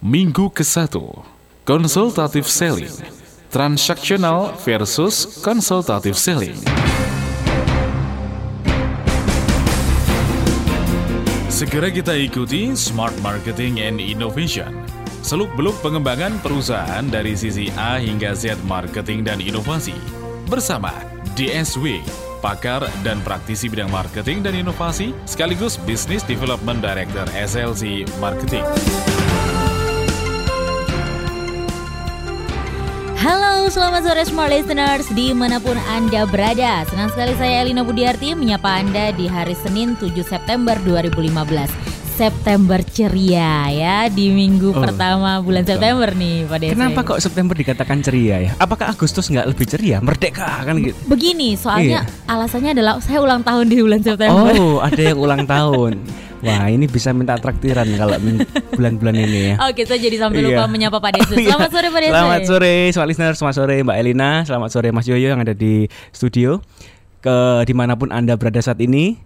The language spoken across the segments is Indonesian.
Minggu ke-1 Konsultatif Selling. Transactional versus Konsultatif Selling. Segera kita ikuti Smart Marketing and Innovation. Seluk-beluk pengembangan perusahaan dari sisi A hingga Z marketing dan inovasi. Bersama DSW pakar dan praktisi bidang marketing dan inovasi, sekaligus Business Development Director SLC Marketing. Halo, selamat sore Smart Listeners di mana pun Anda berada. Senang sekali saya Elina Budiarti menyapa Anda di hari Senin 7 September 2015. September ceria ya di minggu oh. pertama bulan September nih Pak Desi. Kenapa kok September dikatakan ceria ya? Apakah Agustus nggak lebih ceria? Merdeka kan gitu. Begini, soalnya iya. alasannya adalah saya ulang tahun di bulan September. Oh, ada yang ulang tahun. Wah ini bisa minta traktiran kalau bulan-bulan ini ya. Oke, saya jadi sampai lupa iya. menyapa Pak Desi. Selamat sore Pak Desi. Selamat sore, smart listener. Selamat sore Mbak Elina. Selamat sore Mas Yoyo yang ada di studio. Ke di mana pun anda berada saat ini,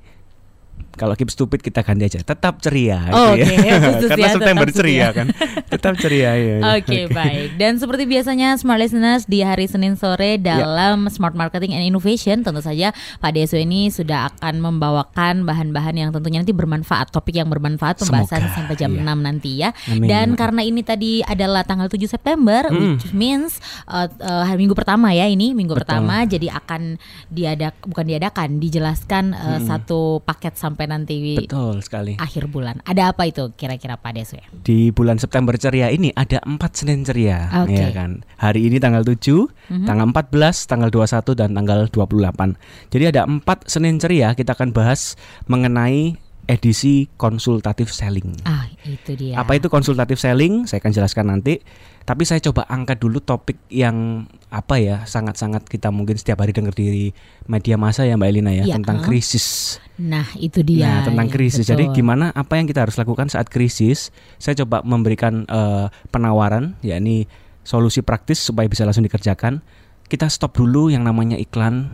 kalau keep stupid kita ganti aja tetap ceria oh, gitu ya. okay. karena ya, September ceria kan tetap ceria ya oke okay, baik dan seperti biasanya smart listeners di hari Senin sore ya. dalam yeah. smart marketing and innovation tentu saja Pak Deso ini sudah akan membawakan bahan-bahan yang tentunya nanti bermanfaat topik yang bermanfaat pembahasan Semoga, sampai jam iya. 6 nanti ya Amin. dan karena ini tadi adalah tanggal 7 September hmm. which means uh, uh, hari minggu pertama ya ini minggu Betul. pertama jadi akan diadak bukan diadakan dijelaskan uh, hmm. satu paket sampai sampai nanti Betul sekali. akhir bulan. Ada apa itu kira-kira Pak Desu ya? Di bulan September ceria ini ada empat Senin ceria okay. ya kan. Hari ini tanggal 7, mm-hmm. tanggal 14, tanggal 21 dan tanggal 28. Jadi ada empat Senin ceria kita akan bahas mengenai edisi konsultatif selling. Ah, itu dia. Apa itu konsultatif selling? Saya akan jelaskan nanti. Tapi saya coba angkat dulu topik yang apa ya sangat-sangat kita mungkin setiap hari dengar di media massa ya Mbak Elina ya, ya tentang uh. krisis. Nah itu dia. Nah tentang krisis. Betul. Jadi gimana apa yang kita harus lakukan saat krisis? Saya coba memberikan uh, penawaran, yakni solusi praktis supaya bisa langsung dikerjakan. Kita stop dulu yang namanya iklan,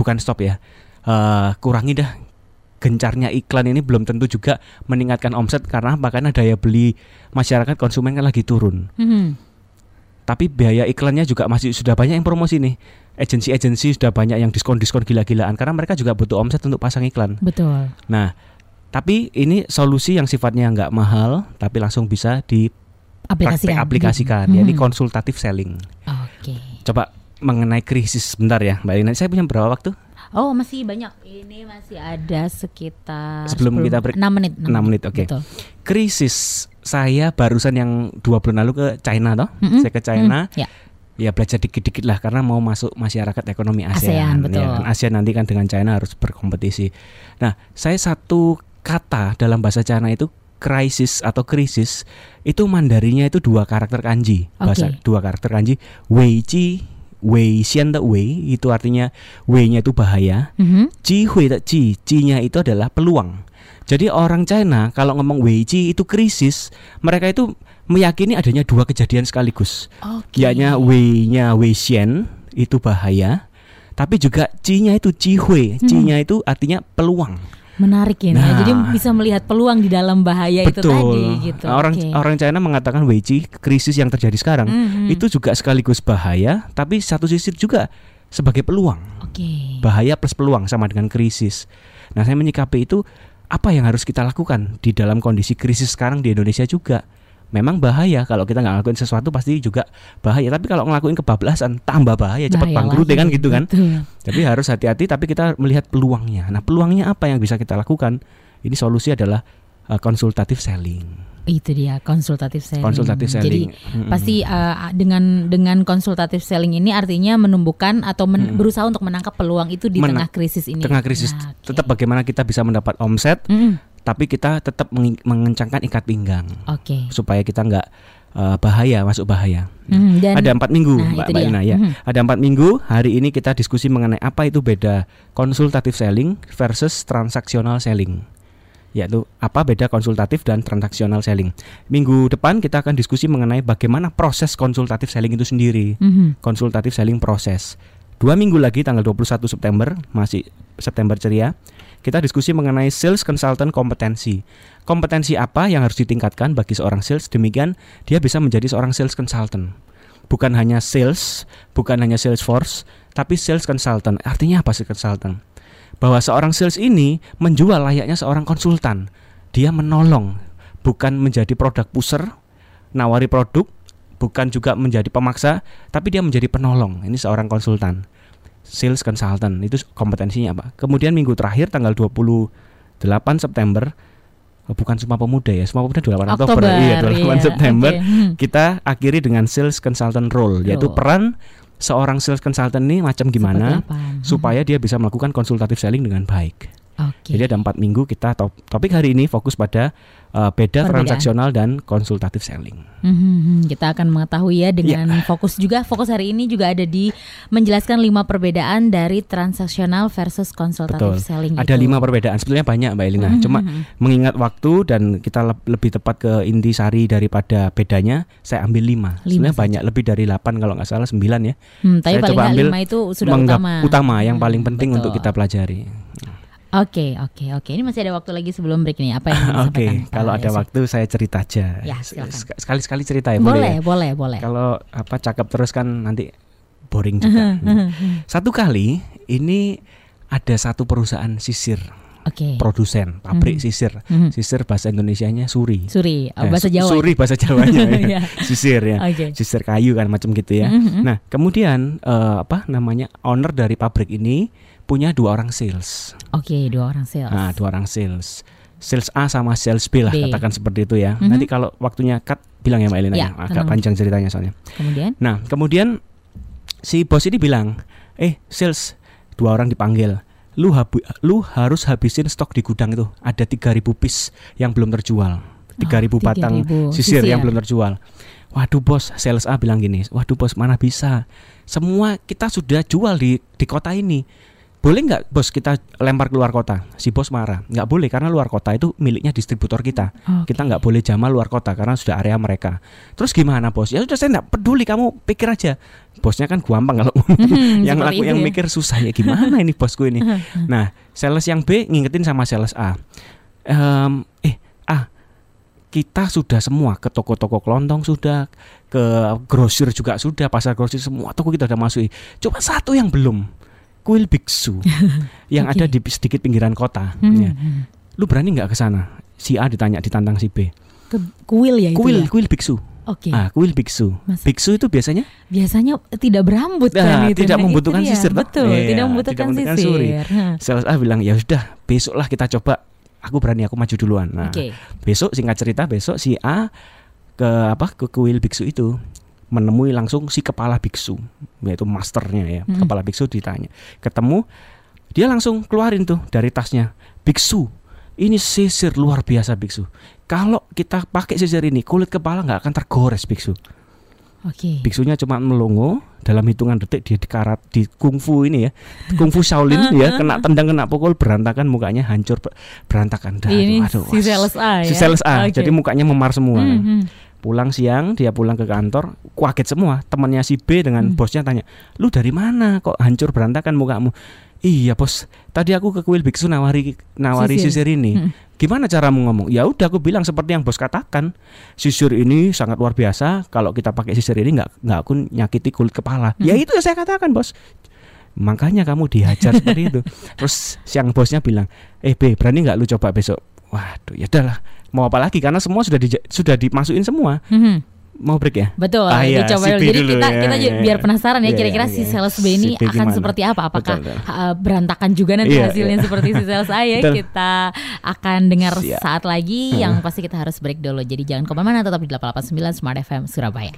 bukan stop ya. Uh, kurangi dah gencarnya iklan ini belum tentu juga meningkatkan omset karena makanya daya beli masyarakat konsumen kan lagi turun. Mm-hmm. Tapi biaya iklannya juga masih sudah banyak yang promosi nih. Agensi-agensi sudah banyak yang diskon-diskon gila-gilaan karena mereka juga butuh omset untuk pasang iklan. Betul. Nah, tapi ini solusi yang sifatnya nggak mahal tapi langsung bisa di aplikasikan, aplikasikan mm-hmm. jadi konsultatif selling. Oke. Okay. Coba mengenai krisis sebentar ya, Mbak Ina. Saya punya berapa waktu? Oh masih banyak. Ini masih ada sekitar sebelum 10, kita break 6 menit. 6, 6 menit, oke. Okay. Krisis saya barusan yang dua bulan lalu ke China toh. Mm -hmm. Saya ke China. Mm, yeah. Ya belajar dikit-dikit lah karena mau masuk masyarakat ekonomi ASEAN. ASEAN betul. Ya, kan ASEAN nanti kan dengan China harus berkompetisi. Nah, saya satu kata dalam bahasa China itu krisis atau krisis itu mandarinya itu dua karakter kanji. Bahasa okay. dua karakter kanji Wei Ji Wei Xian de Wei itu artinya Wei-nya itu bahaya. Mm-hmm. Ji Hui de Ji, Ji-nya itu adalah peluang. Jadi orang China kalau ngomong Wei Ji itu krisis, mereka itu meyakini adanya dua kejadian sekaligus. Okay. Yaknya Wei-nya Wei Xian itu bahaya, tapi juga Ji-nya itu Ji Hui. Hmm. Ji-nya itu artinya peluang. Menarik ya, nah, jadi bisa melihat peluang di dalam bahaya betul. itu tadi gitu. Orang okay. orang China mengatakan Weiji krisis yang terjadi sekarang mm-hmm. itu juga sekaligus bahaya, tapi satu sisi juga sebagai peluang. Okay. Bahaya plus peluang sama dengan krisis. Nah, saya menyikapi itu apa yang harus kita lakukan di dalam kondisi krisis sekarang di Indonesia juga memang bahaya kalau kita nggak ngelakuin sesuatu pasti juga bahaya tapi kalau ngelakuin kebablasan tambah bahaya cepat bangkrut ya kan gitu kan betul. tapi harus hati-hati tapi kita melihat peluangnya nah peluangnya apa yang bisa kita lakukan ini solusi adalah uh, konsultatif selling itu dia konsultatif selling. Konsultatif selling. Jadi mm-hmm. pasti uh, dengan dengan konsultatif selling ini artinya menumbuhkan atau men, berusaha untuk menangkap peluang itu di Mena- tengah krisis ini. Tengah krisis. Nah, okay. Tetap bagaimana kita bisa mendapat omset, tapi kita tetap mengencangkan ikat pinggang. Okay. Supaya kita nggak uh, bahaya masuk bahaya. Mm, dan, ada empat minggu, nah, Mbak Mbak Ina ya. Mm. Ada empat minggu. Hari ini kita diskusi mengenai apa itu beda konsultatif selling versus transaksional selling. Yaitu apa beda konsultatif dan transaksional selling. Minggu depan kita akan diskusi mengenai bagaimana proses konsultatif selling itu sendiri. Mm -hmm. Konsultatif selling proses. Dua minggu lagi tanggal 21 September masih September ceria kita diskusi mengenai sales consultant kompetensi. Kompetensi apa yang harus ditingkatkan bagi seorang sales demikian dia bisa menjadi seorang sales consultant. Bukan hanya sales, bukan hanya sales force, tapi sales consultant. Artinya apa sih consultant? Bahwa seorang sales ini menjual layaknya seorang konsultan. Dia menolong, bukan menjadi produk pusher, nawari produk, bukan juga menjadi pemaksa, tapi dia menjadi penolong. Ini seorang konsultan sales consultant itu kompetensinya apa. Kemudian minggu terakhir tanggal 28 September oh, bukan Sumpah Pemuda ya, Sumpah Pemuda 28 Oktober, Oktober, iya 28 iya, September. oke. Hmm. Kita akhiri dengan sales consultant role, yaitu peran seorang sales consultant ini macam gimana apa? Hmm. supaya dia bisa melakukan konsultatif selling dengan baik. Oke. Jadi ada empat minggu kita top, topik hari ini fokus pada uh, beda Perbedaan. transaksional dan konsultatif selling. Mhm, Kita akan mengetahui ya dengan fokus juga fokus hari ini juga ada di menjelaskan lima perbedaan dari transaksional versus konsultatif Betul. selling. Ada itu. lima perbedaan. Sebetulnya banyak Mbak Elina. Mhm, Cuma mhm. mengingat waktu dan kita leb- lebih tepat ke inti sari daripada bedanya, saya ambil lima. Lima Sebenarnya saja. banyak lebih dari 8 kalau nggak salah 9 ya. Hmm, tapi Saya paling coba ambil lima itu sudah Menganggap utama. utama yang Hmm, paling penting untuk betul. kita pelajari. Oke, oke, oke. Ini masih ada waktu lagi sebelum break nih. Apa yang ingin Oke, disampaikan, Pak kalau ada Yusuf? waktu saya cerita aja. Ya, Sekali-sekali cerita ya boleh, boleh. ya? boleh, boleh. Kalau apa cakep terus kan nanti boring juga. Hmm. Satu kali ini ada satu perusahaan sisir, Oke. produsen pabrik Mhm. sisir. Mhm. Sisir bahasa Indonesianya suri. Suri, oh, Eh, bahasa Jawa. Suri bahasa Jawanya ya. Iya. Sisir ya. Oke. Sisir kayu kan macam gitu ya. Mhm. Nah, kemudian eh, apa namanya? owner dari pabrik ini punya dua orang sales. Oke, dua orang sales. Nah, dua orang sales. Sales A sama sales B lah B. katakan seperti itu ya. Mhm. Nanti kalau waktunya cut bilang ya Mbak Elina Ya, ya. Agak tenang. panjang ceritanya soalnya. Kemudian, Nah, kemudian si bos ini bilang, "Eh, sales, dua orang dipanggil. Lu habu- lu harus habisin stok di gudang itu. Ada 3000 piece yang belum terjual. 3000 Oh, batang 3.000 sisir yang sisir. belum terjual." Waduh bos, sales A bilang gini, waduh bos mana bisa? Semua kita sudah jual di di kota ini. Boleh nggak bos kita lempar keluar kota? Si bos marah, nggak boleh karena luar kota itu miliknya distributor kita. Oke. Kita nggak boleh jamal luar kota karena sudah area mereka. Terus gimana bos? Ya sudah saya nggak peduli kamu pikir aja. Bosnya kan gampang kalau Hmm, yang seperti aku itu yang ya. mikir susah ya gimana ini bosku ini. Nah sales yang B ngingetin sama sales A. Ehm, eh A kita sudah semua ke toko-toko kelontong sudah ke grosir juga sudah pasar grosir semua toko kita udah masuki. Coba satu yang belum kuil biksu yang Oke. ada di sedikit pinggiran kota. Hmm, Ya. hmm. Lu berani nggak ke sana? Si A ditanya ditantang si B. Ke kuil ya itu Kuil ya? kuil biksu. Oke. Ah, kuil biksu. Masa- Biksu itu biasanya Biasanya tidak berambut Nah, kan itu. tidak Nah, itu membutuhkan dia. sisir? Betul, Iya, tidak membutuhkan tidak membutuhkan sisir. suri. Hah. sales A bilang ya sudah besoklah kita coba. Aku berani aku maju duluan. Nah, Oke. besok singkat cerita besok si A ke apa ke kuil biksu itu menemui langsung si kepala biksu yaitu masternya ya Mm. kepala biksu ditanya ketemu dia langsung keluarin tuh dari tasnya biksu ini sisir luar biasa biksu kalau kita pakai sisir ini kulit kepala nggak akan tergores biksu Oke. biksunya cuma melongo dalam hitungan detik dia dikarat di kungfu ini ya kungfu Shaolin ya kena tendang kena pukul berantakan mukanya hancur ber- berantakan Dah, Ini aduh, si wah, sales A ya. si sales A Oke. jadi mukanya memar semua Hmm, hmm. Pulang siang dia pulang ke kantor kaget semua. Temannya si B dengan Hmm. bosnya tanya lu dari mana? Kok hancur berantakan mukamu? Iya bos. Tadi aku ke kuil biksu nawari nawari Sisir. sisir ini. Hmm. gimana caramu ngomong? Ya udah aku bilang seperti yang bos katakan. Sisir ini sangat luar biasa. Kalau kita pakai sisir ini nggak nggak aku nyakiti kulit kepala. Hmm. ya itu yang saya katakan bos. Makanya kamu dihajar seperti itu. Terus siang bosnya bilang eh B berani nggak lu coba besok? Waduh ya udahlah mau apa lagi karena semua sudah di, sudah dimasukin semua Hmm, hmm. mau break ya Betul, Ah, iya, dicoba dulu. Jadi dulu kita ya, kita ya, biar ya. penasaran ya Iya, kira-kira iya, si iya. sales B ini akan gimana? seperti apa? Apakah Betul, betul. uh, berantakan juga nanti Iya, hasilnya iya. seperti si sales A ya? Betul. Kita akan dengar Siap. saat lagi yang pasti kita harus break dulu. Jadi jangan ke mana-mana tetap di 889 Smart FM Surabaya.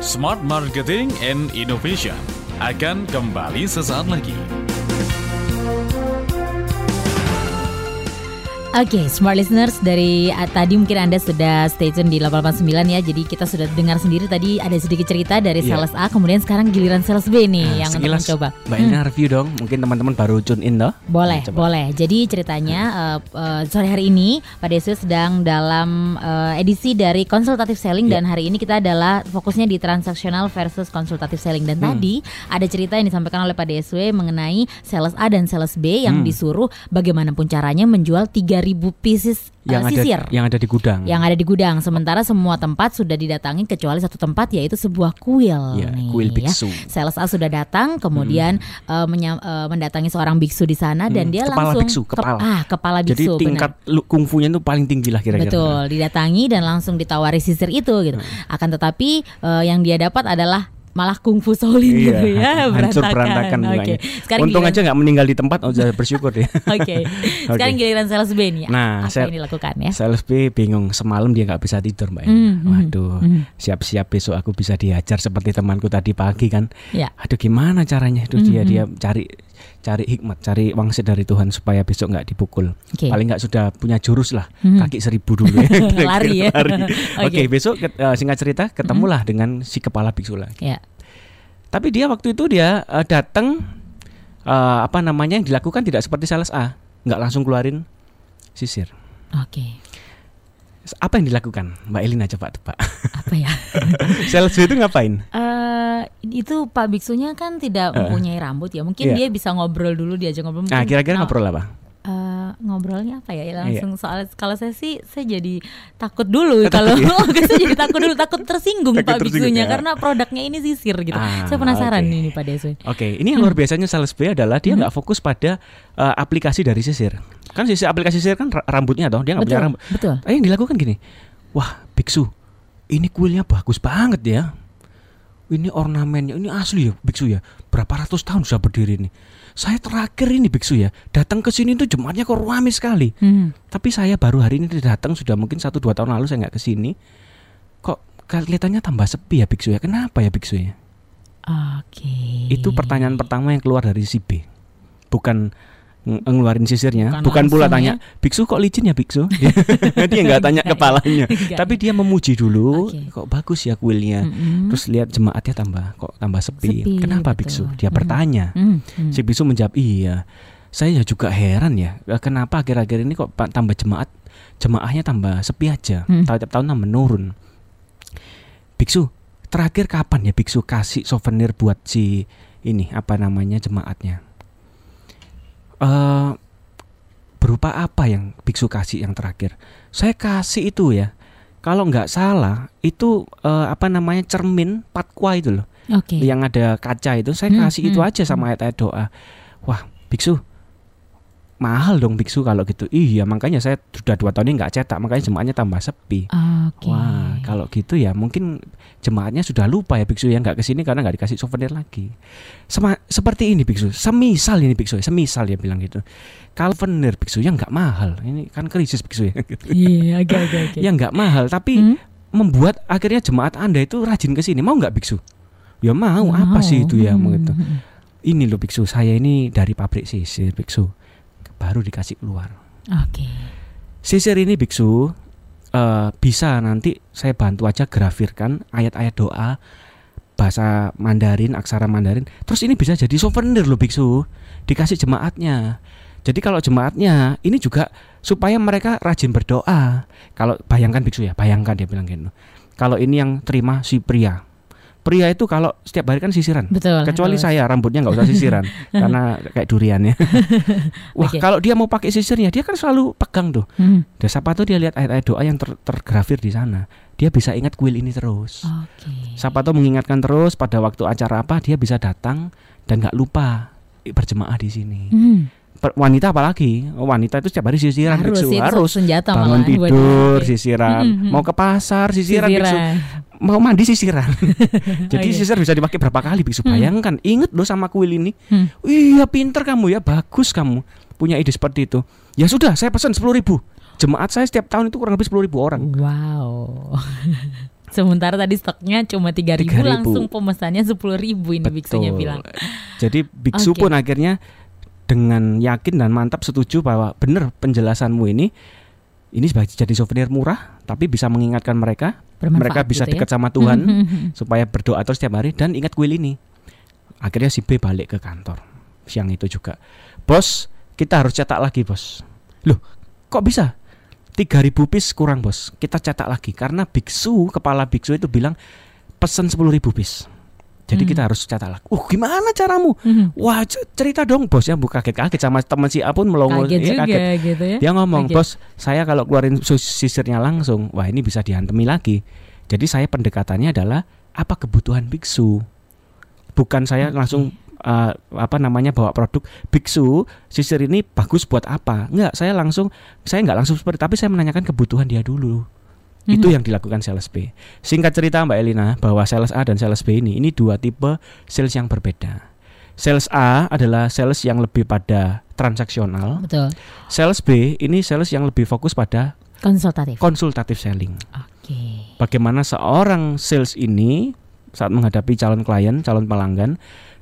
Smart Marketing and Innovation akan kembali sesaat lagi. Oke, smart listeners dari uh, tadi mungkin Anda sudah stay tune di 889 ya. Jadi kita sudah dengar sendiri tadi ada sedikit cerita dari Iya. sales A, kemudian sekarang giliran sales B nih Nah, yang untuk mencoba. Mbak Elina review dong. Mungkin teman-teman baru tune in toh. Boleh, Nah, coba. boleh. Jadi ceritanya uh, uh, sore hari ini Pak Desu sedang dalam uh, edisi dari konsultatif selling Iya. dan hari ini kita adalah fokusnya di transaksional versus konsultatif selling dan Hmm. tadi ada cerita yang disampaikan oleh Pak DSW mengenai sales A dan sales B yang Hmm. disuruh bagaimanapun caranya menjual 3000 pieces uh, Yang ada sisir yang ada di gudang. yang ada di gudang. Sementara semua tempat sudah didatangi kecuali satu tempat yaitu sebuah kuil. Ya, nih, kuil ya. biksu. Sales A sudah datang, kemudian eh, menya- eh, mendatangi seorang biksu di sana dan Hmm, dia kepala langsung biksu, ke- kepala. ah kepala Jadi biksu. tingkat lu- kungfunya itu paling tinggi lah benar. kira-kira. Betul, didatangi dan langsung ditawari sisir itu gitu. Hmm. Akan tetapi eh, yang dia dapat adalah malah kungfu Shaolin Iya, gitu ya, hancur berantakan. berantakan. Sekarang Untung giliran- aja nggak meninggal di tempat, oh udah bersyukur ya. Oke. Sekarang giliran sales B nih. Nah, apa saya- yang dilakukan ya? Sales B bingung semalam dia nggak bisa tidur mbak. Hmm, Elina. hmm, Waduh, hmm. siap-siap besok aku bisa diajar seperti temanku tadi pagi kan. Ya. Aduh gimana caranya? Itu dia Hmm, dia cari cari hikmat, cari wangsit dari Tuhan supaya besok nggak dipukul. Oke. Paling nggak sudah punya jurus lah, Hmm. kaki seribu dulu ya. Lari ya. Oke Oke. Hmm. besok eh, singkat cerita ketemulah dengan si kepala biksu lagi. Ya. Tapi dia waktu itu dia eh, datang eh, apa namanya yang dilakukan tidak seperti sales A, nggak langsung keluarin sisir. Oke. Apa yang dilakukan Mbak Elina coba tebak. Apa ya? sales itu ngapain? Eh itu Pak biksunya kan tidak Eh. mempunyai rambut ya. Mungkin Iya. dia bisa ngobrol dulu diajak ngobrol. Nah Mungkin, kira-kira oh, ngobrol apa? Eh, ngobrolnya apa ya? Iya. Langsung soal kalau saya sih saya jadi takut dulu kalau ya? saya jadi takut dulu takut tersinggung Takut Pak tersinggung, biksunya ya. karena produknya ini sisir gitu. Ah, saya penasaran oke. ini Pak Deswe. Oke, ini yang luar biasanya sales B adalah dia nggak fokus pada eh, aplikasi dari sisir. Kan sisir aplikasi sisir kan ra- rambutnya toh, dia nggak punya rambut. betul. Eh, yang dilakukan gini, wah biksu, ini kuilnya bagus banget ya. Ini ornamennya, ini asli ya biksu ya. Berapa ratus tahun sudah berdiri nih. Saya terakhir ini biksu ya, datang ke sini tuh jemaatnya kok ramai sekali. Hmm. Tapi saya baru hari ini datang sudah mungkin satu dua tahun lalu saya nggak ke sini. Kok kelihatannya tambah sepi ya biksu ya? Kenapa ya biksu ya? Oke. Itu pertanyaan pertama yang keluar dari si B. Bukan ngeluarin sisirnya, Bukan bukan, pula tanya, "Biksu kok licin ya, Biksu?" dia nggak tanya Enggak, kepalanya, Enggak. tapi dia memuji dulu, Oke. "Kok bagus ya kuilnya." Mm-mm. Terus lihat jemaatnya tambah kok tambah sepi. Sepi, Kenapa betul. Biksu? Dia Hmm. bertanya. Hmm, hmm. Si Biksu menjawab, "Iya. Saya juga heran ya, eh, kenapa akhir-akhir ini kok tambah jemaat jemaahnya tambah sepi aja. Hmm. Tiap tahun menurun." Biksu, terakhir kapan ya Biksu kasih souvenir buat si ini apa namanya jemaatnya? Eh berupa apa yang Biksu kasih yang terakhir? Saya kasih itu ya. Kalau nggak salah itu eh, apa namanya cermin patwa itu loh Oke. yang ada kaca itu saya Hmm, kasih itu hmm, aja sama ayat-ayat doa. Wah, biksu mahal dong biksu kalau gitu. Iya, makanya saya sudah dua tahun ini nggak cetak, makanya jemaatnya tambah sepi. Oke. Wah, kalau gitu ya mungkin jemaatnya sudah lupa ya biksu yang nggak ke sini karena nggak dikasih souvenir lagi. Sema- seperti ini biksu, semisal ini biksu, ya, semisal dia bilang gitu. Kalau souvenir biksu yang nggak mahal, ini kan krisis biksu ya. Iya, oke oke yang nggak mahal, tapi Hmm? membuat akhirnya jemaat anda itu rajin ke sini. Mau nggak biksu? Ya mau. Apa sih itu ya? Mau gitu. Hmm. Ini loh biksu, saya ini dari pabrik sisir biksu, baru dikasih keluar. Oke. Sisir ini biksu eh, bisa nanti saya bantu aja grafirkan ayat-ayat doa bahasa Mandarin, aksara Mandarin. Terus ini bisa jadi souvenir loh biksu, dikasih jemaatnya. Jadi kalau jemaatnya ini juga supaya mereka rajin berdoa. Kalau bayangkan biksu ya, bayangkan dia bilang gitu. Kalau ini yang terima si pria. Pria itu kalau setiap hari kan sisiran. Betul. Kecuali betul. saya rambutnya nggak usah sisiran karena kayak durian ya. Wah Oke. kalau dia mau pakai sisirnya dia kan selalu pegang tuh. Hmm. Dan siapa tuh dia lihat ayat-ayat doa yang ter- tergrafir di sana. Dia bisa ingat kuil ini terus. Oke. Siapa tuh mengingatkan terus pada waktu acara apa dia bisa datang dan nggak lupa berjemaah di sini. Hmm. Wanita apalagi? Oh, wanita itu setiap hari sisiran Harus biksu. harus senjata bangun malah tidur sisiran, Hmm, hmm. mau ke pasar sisiran, biksu. Sisiran. mau mandi sisiran. Jadi Oke. sisir bisa dipakai berapa kali biksu. Hmm. Bayangkan, inget loh sama kuil ini. Hmm. Iya pinter kamu ya, bagus kamu punya ide seperti itu. Ya sudah, saya pesan sepuluh ribu. Jemaat saya setiap tahun itu kurang lebih sepuluh ribu orang. Wow. Sementara tadi stoknya cuma 3000 3.000. langsung pemesannya 10.000 ini biksunya bilang. Jadi biksu Oke. pun akhirnya dengan yakin dan mantap setuju bahwa benar penjelasanmu ini ini sebagai jadi souvenir murah tapi bisa mengingatkan mereka Bermanfaat mereka bisa gitu ya. dekat sama Tuhan supaya berdoa terus setiap hari dan ingat kuil ini. Akhirnya si B balik ke kantor siang itu juga. Bos, kita harus cetak lagi, Bos. Loh, kok bisa? 3000 piece kurang, Bos. Kita cetak lagi karena biksu, kepala biksu itu bilang pesen 10.000 piece. Jadi Hmm. kita harus cetak lagi. Uh, gimana caramu? Mhm. Wah, cerita dong, Bos. Ya, bukan kaget-kaget sama teman si A pun melongo. Kaget Iya, juga gitu ya. dia ngomong, Kaget. bos, saya kalau keluarin sisirnya langsung, wah ini bisa dihantemi lagi. Jadi saya pendekatannya adalah apa kebutuhan biksu, bukan saya Oke. langsung uh, apa namanya bawa produk biksu sisir ini bagus buat apa? Enggak, saya langsung saya nggak langsung seperti, tapi saya menanyakan kebutuhan dia dulu. Itu Mhm. yang dilakukan sales B. Singkat cerita Mbak Elina bahwa sales A dan sales B ini ini dua tipe sales yang berbeda. Sales A adalah sales yang lebih pada transaksional. Betul. Sales B ini sales yang lebih fokus pada Konsultatif. konsultatif selling. Oke. Bagaimana seorang sales ini saat menghadapi calon klien, calon pelanggan,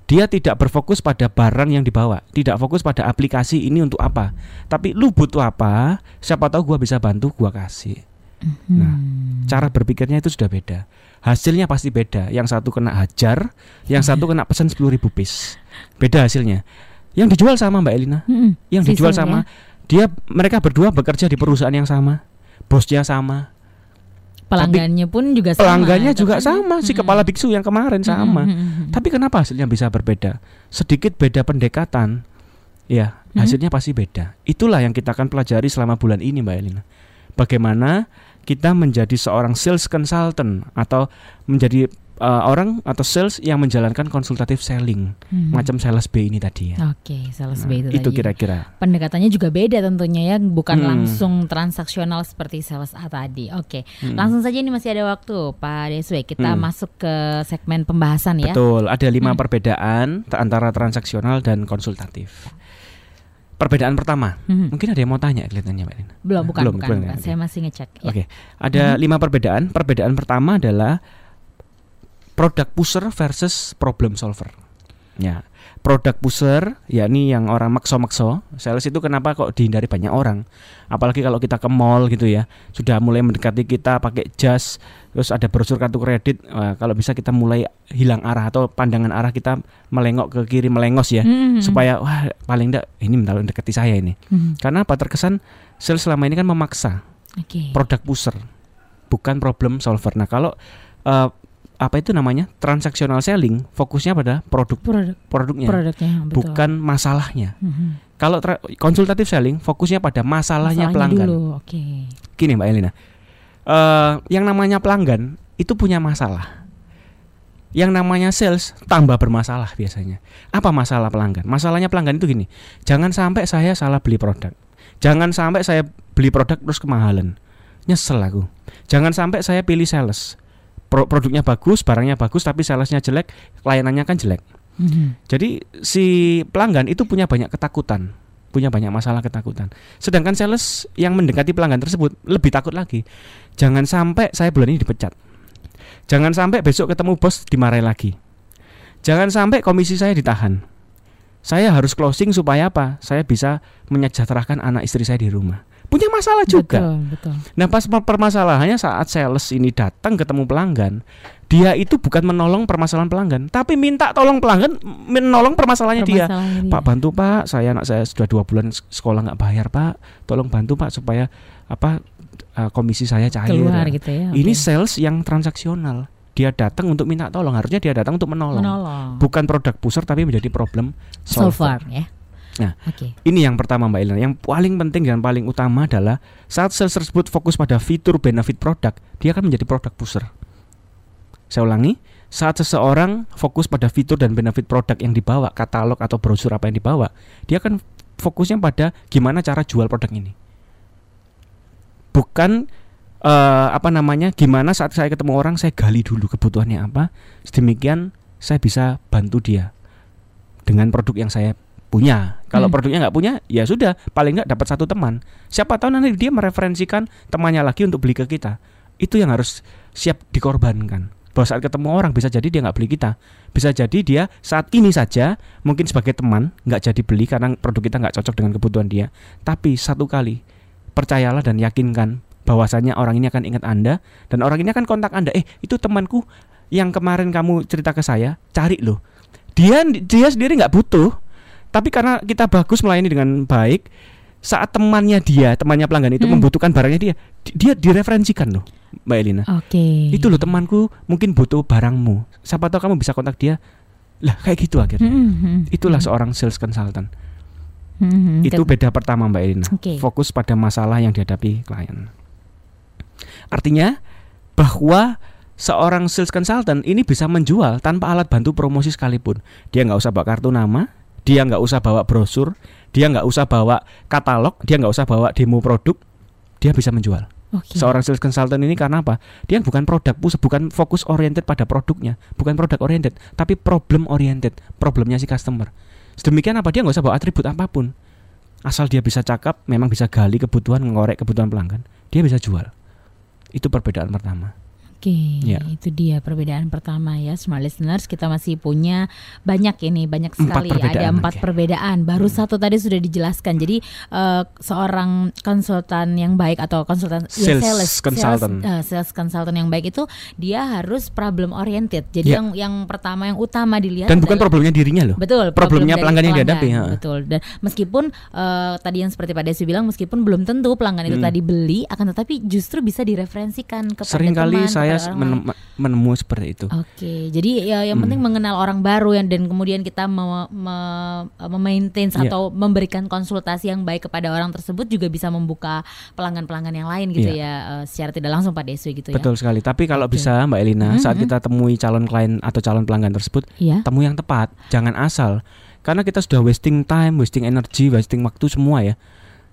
dia tidak berfokus pada barang yang dibawa, tidak fokus pada aplikasi ini untuk apa. Tapi lu butuh apa? Siapa tahu gua bisa bantu, gua kasih. Nah, Hmm. Cara berpikirnya itu sudah beda. Hasilnya pasti beda. Yang satu kena hajar, yang satu kena pesan 10.000 piece. Beda hasilnya. Yang dijual sama Mbak Elina. Mm-mm. Yang dijual sama dia mereka berdua bekerja di perusahaan yang sama. Bosnya sama. pelanggannya pun juga sama. Pelanggannya juga kan. sama, si Mm-mm. kepala biksu yang kemarin sama. Mm-mm. Tapi kenapa hasilnya bisa berbeda? Sedikit beda pendekatan. Ya, Hmm. hasilnya pasti beda. Itulah yang kita akan pelajari selama bulan ini, Mbak Elina. Bagaimana kita menjadi seorang sales consultant atau menjadi uh, orang atau sales yang menjalankan konsultatif selling, Mhm. macam sales B ini tadi ya. Oke, sales Nah, B itu, itu tadi. kira-kira. Pendekatannya juga beda tentunya ya, bukan Hmm. langsung transaksional seperti sales A tadi. Oke, Hmm. langsung saja ini masih ada waktu, Pak Deswe. Kita Hmm. masuk ke segmen pembahasan ya. Betul, ada lima Hmm. perbedaan antara transaksional dan konsultatif. Perbedaan pertama, Mhm. mungkin ada yang mau tanya kelihatannya Mbak Elina. Belum, bukan, belum, bukan, bukan. oke. Saya masih ngecek. Ya. Oke, ada lima perbedaan. Perbedaan pertama adalah product pusher versus problem solver. Ya, product pusher yakni yang orang makso-makso. Sales itu kenapa kok dihindari banyak orang? Apalagi kalau kita ke mall gitu ya, sudah mulai mendekati kita pakai jas, terus ada brosur kartu kredit. Wah, kalau bisa kita mulai hilang arah atau pandangan arah kita melengok ke kiri melengos ya, Mhm. supaya wah paling enggak ini mental mendekati saya ini. Mhm. Karena apa terkesan sales selama ini kan memaksa Oke. produk pusher bukan problem solver. Nah, kalau eh, apa itu namanya? transaksional selling fokusnya pada produk Produk produknya, produknya betul. bukan masalahnya. Mhm. Kalau tra- konsultatif selling fokusnya pada masalahnya, pelanggan. dulu. Oke. Gini Mbak Elina. eh, yang namanya pelanggan itu punya masalah. Yang namanya sales tambah bermasalah biasanya. Apa masalah pelanggan? Masalahnya pelanggan itu gini. Jangan sampai saya salah beli produk. Jangan sampai saya beli produk terus kemahalan. Nyesel aku. Jangan sampai saya pilih sales. Pro- produknya bagus, barangnya bagus tapi salesnya jelek, layanannya kan jelek. Mhm. Jadi si pelanggan itu punya banyak ketakutan, punya banyak masalah ketakutan. Sedangkan sales yang mendekati pelanggan tersebut lebih takut lagi. Jangan sampai saya bulan ini dipecat. Jangan sampai besok ketemu bos dimarahi lagi. Jangan sampai komisi saya ditahan. Saya harus closing supaya apa? Saya bisa menyejahterakan anak istri saya di rumah. Punya masalah juga. Betul, betul. Nah pas per- permasalahannya saat sales ini datang ketemu pelanggan, dia itu bukan menolong permasalahan pelanggan, tapi minta tolong pelanggan menolong permasalahannya dia. Permasalahannya Pak bantu Pak, saya anak saya sudah dua bulan sekolah nggak bayar Pak, tolong bantu Pak supaya apa eh, komisi saya cair. keluar gitu ya. Ini oke. sales yang transaksional. Dia datang untuk minta tolong, harusnya dia datang untuk menolong. menolong. Bukan produk pusher tapi menjadi problem so solver. far ya. Nah. oke. Ini yang pertama Mbak Ilna. Yang paling penting dan paling utama adalah saat sales tersebut fokus pada fitur benefit produk, dia akan menjadi produk pusher. Saya ulangi, saat seseorang fokus pada fitur dan benefit produk yang dibawa, katalog atau brosur apa yang dibawa, dia akan fokusnya pada gimana cara jual produk ini. Bukan eh, apa namanya, gimana saat saya ketemu orang saya gali dulu kebutuhannya apa, sedemikian saya bisa bantu dia dengan produk yang saya punya. Kalau Hmm. produknya nggak punya, ya sudah, paling nggak dapat satu teman. Siapa tahu nanti dia mereferensikan temannya lagi untuk beli ke kita. Itu yang harus siap dikorbankan. bahwa saat ketemu orang bisa jadi dia nggak beli kita bisa jadi dia saat ini saja mungkin sebagai teman nggak jadi beli karena produk kita nggak cocok dengan kebutuhan dia tapi satu kali percayalah dan yakinkan bahwasanya orang ini akan ingat anda dan orang ini akan kontak anda eh itu temanku yang kemarin kamu cerita ke saya cari loh dia dia sendiri nggak butuh tapi karena kita bagus melayani dengan baik saat temannya dia temannya pelanggan itu Hmm. membutuhkan barangnya dia di- dia direferensikan loh mbak Elina. Oke. itu loh temanku mungkin butuh barangmu. Siapa tahu kamu bisa kontak dia. Lah kayak gitu akhirnya. Hmm, hmm, itulah hmm, seorang sales consultant. Hmm, hmm. itu beda pertama mbak Elina. Oke. fokus pada masalah yang dihadapi klien. Artinya bahwa seorang sales consultant ini bisa menjual tanpa alat bantu promosi sekalipun. Dia nggak usah bawa kartu nama dia nggak usah bawa brosur dia nggak usah bawa katalog dia nggak usah bawa demo produk dia bisa menjual Oke. seorang sales consultant ini karena apa? Dia bukan produk, bukan fokus oriented pada produknya, bukan produk oriented, tapi problem oriented, problemnya si customer. Sedemikian apa dia nggak usah bawa atribut apa pun, asal dia bisa cakap, memang bisa gali kebutuhan, ngorek kebutuhan pelanggan, dia bisa jual. Itu perbedaan pertama. Oke, Ya. itu dia perbedaan pertama ya, smart listeners. Kita masih punya banyak ini, banyak Empat sekali. perbedaan, Ada empat oke. perbedaan. Baru satu tadi sudah dijelaskan. Jadi eh, seorang konsultan yang baik atau konsultan ya, Sales consultant. sales, eh, sales consultant yang baik itu dia harus problem oriented. Jadi Ya. yang yang pertama yang utama dilihat Dan bukan adalah- problemnya dirinya loh. Betul, Problemnya problem pelanggan yang dihadapi, ha. Betul. Dan meskipun eh, tadi yang seperti Pak Desi bilang, meskipun belum tentu pelanggan itu Hmm. tadi beli, akan tetapi justru bisa direferensikan kepada Seringkali teman, saya lain. menem- menemu seperti itu. Oke, jadi ya yang penting Hmm. mengenal orang baru yang dan kemudian kita me, me- memaintain Iya. atau memberikan konsultasi yang baik kepada orang tersebut juga bisa membuka pelanggan-pelanggan yang lain gitu Iya. ya eh, secara tidak langsung Pak Deswi gitu Betul sekali. Tapi kalau Oke. bisa Mbak Elina, Mhm, saat mhm. kita temui calon klien atau calon pelanggan tersebut, ya. Iya. temu yang tepat, jangan asal. Karena kita sudah wasting time, wasting energy, wasting waktu semua ya.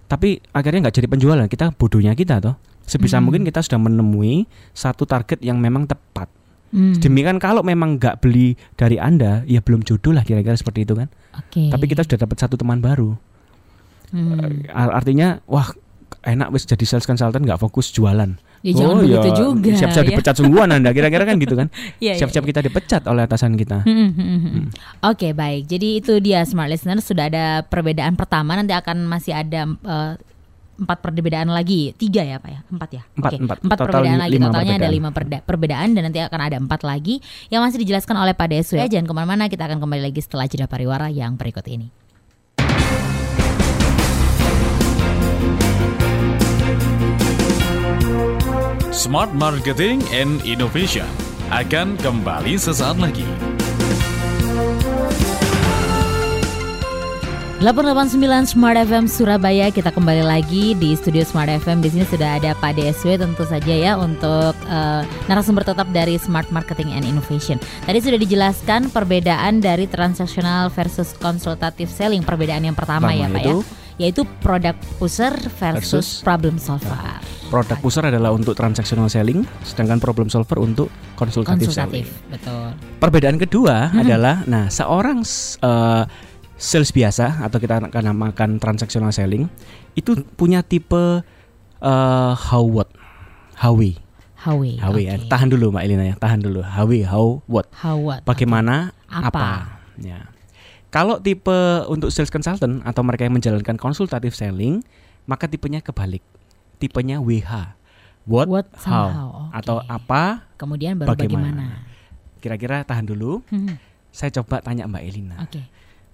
Tapi akhirnya nggak jadi penjualan. Kita bodohnya kita toh. Sebisa Hmm. mungkin kita sudah menemui satu target yang memang tepat. Hmm, Demikian kalau memang nggak beli dari anda, ya belum jodoh lah kira-kira seperti itu kan. Oke. Tapi kita sudah dapat satu teman baru. Hmm. Ar- Artinya, wah enak wis jadi sales consultant nggak fokus jualan. Ya jangan Oh, begitu ya, juga. Siap-siap ya. dipecat sungguhan anda. Kira-kira kan gitu kan. Iya, iya, Siap-siap iya. kita dipecat oleh atasan kita. Hmm, hmm, hmm, hmm. Oke baik, jadi itu dia smart listener sudah ada perbedaan pertama nanti akan masih ada eh, empat perbedaan lagi tiga ya pak ya empat ya Empat, Oke, empat. empat Total perbedaan li- lagi lima totalnya ada perbedaan. lima perda- perbedaan dan nanti akan ada empat lagi yang masih dijelaskan oleh Pak Desu ya jangan ke mana-mana kita akan kembali lagi setelah jeda pariwara yang berikut ini. Smart Marketing and Innovation akan kembali sesaat lagi. 889 Smart FM Surabaya kita kembali lagi di studio Smart FM di sini sudah ada Pak DSW tentu saja ya untuk eh, narasumber tetap dari Smart Marketing and Innovation. Tadi sudah dijelaskan perbedaan dari transaksional versus konsultatif selling perbedaan yang pertama ya Pertama Pak ya itu yaitu product pusher versus, versus problem solver. Produk pusar adalah untuk transactional selling, sedangkan problem solver untuk konsultatif, Konsultatif, selling. betul. Perbedaan kedua adalah, nah seorang eh, sales biasa atau kita akan namakan transactional selling itu punya tipe eh how what, how we, HW. how we. ya. oke. Tahan dulu Mbak Elina ya, tahan dulu. How we, how what. How what? Bagaimana, Apa? apa. Ya. Kalau tipe untuk sales consultant atau mereka yang menjalankan konsultatif selling, maka tipenya kebalik. Tipenya WH. What, What, how, somehow, oke. atau apa? Kemudian baru bagaimana. Kira-kira tahan dulu. Hmm, Saya coba tanya Mbak Elina. Oke.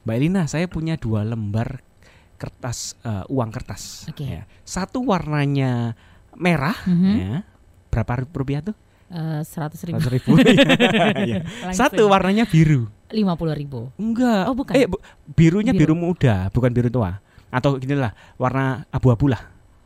Mbak Elina, saya punya dua lembar kertas eh, uang kertas. Oke. ya. Satu warnanya merah, Mhm. ya. Berapa rupiah tuh? Eh, Seratus ribu. 100 ribu. Iya. Satu warnanya biru. lima puluh ribu. Enggak. Oh, bukan. Eh, bu- birunya Biru. biru. muda, bukan biru tua. Atau gini lah, warna abu-abu lah.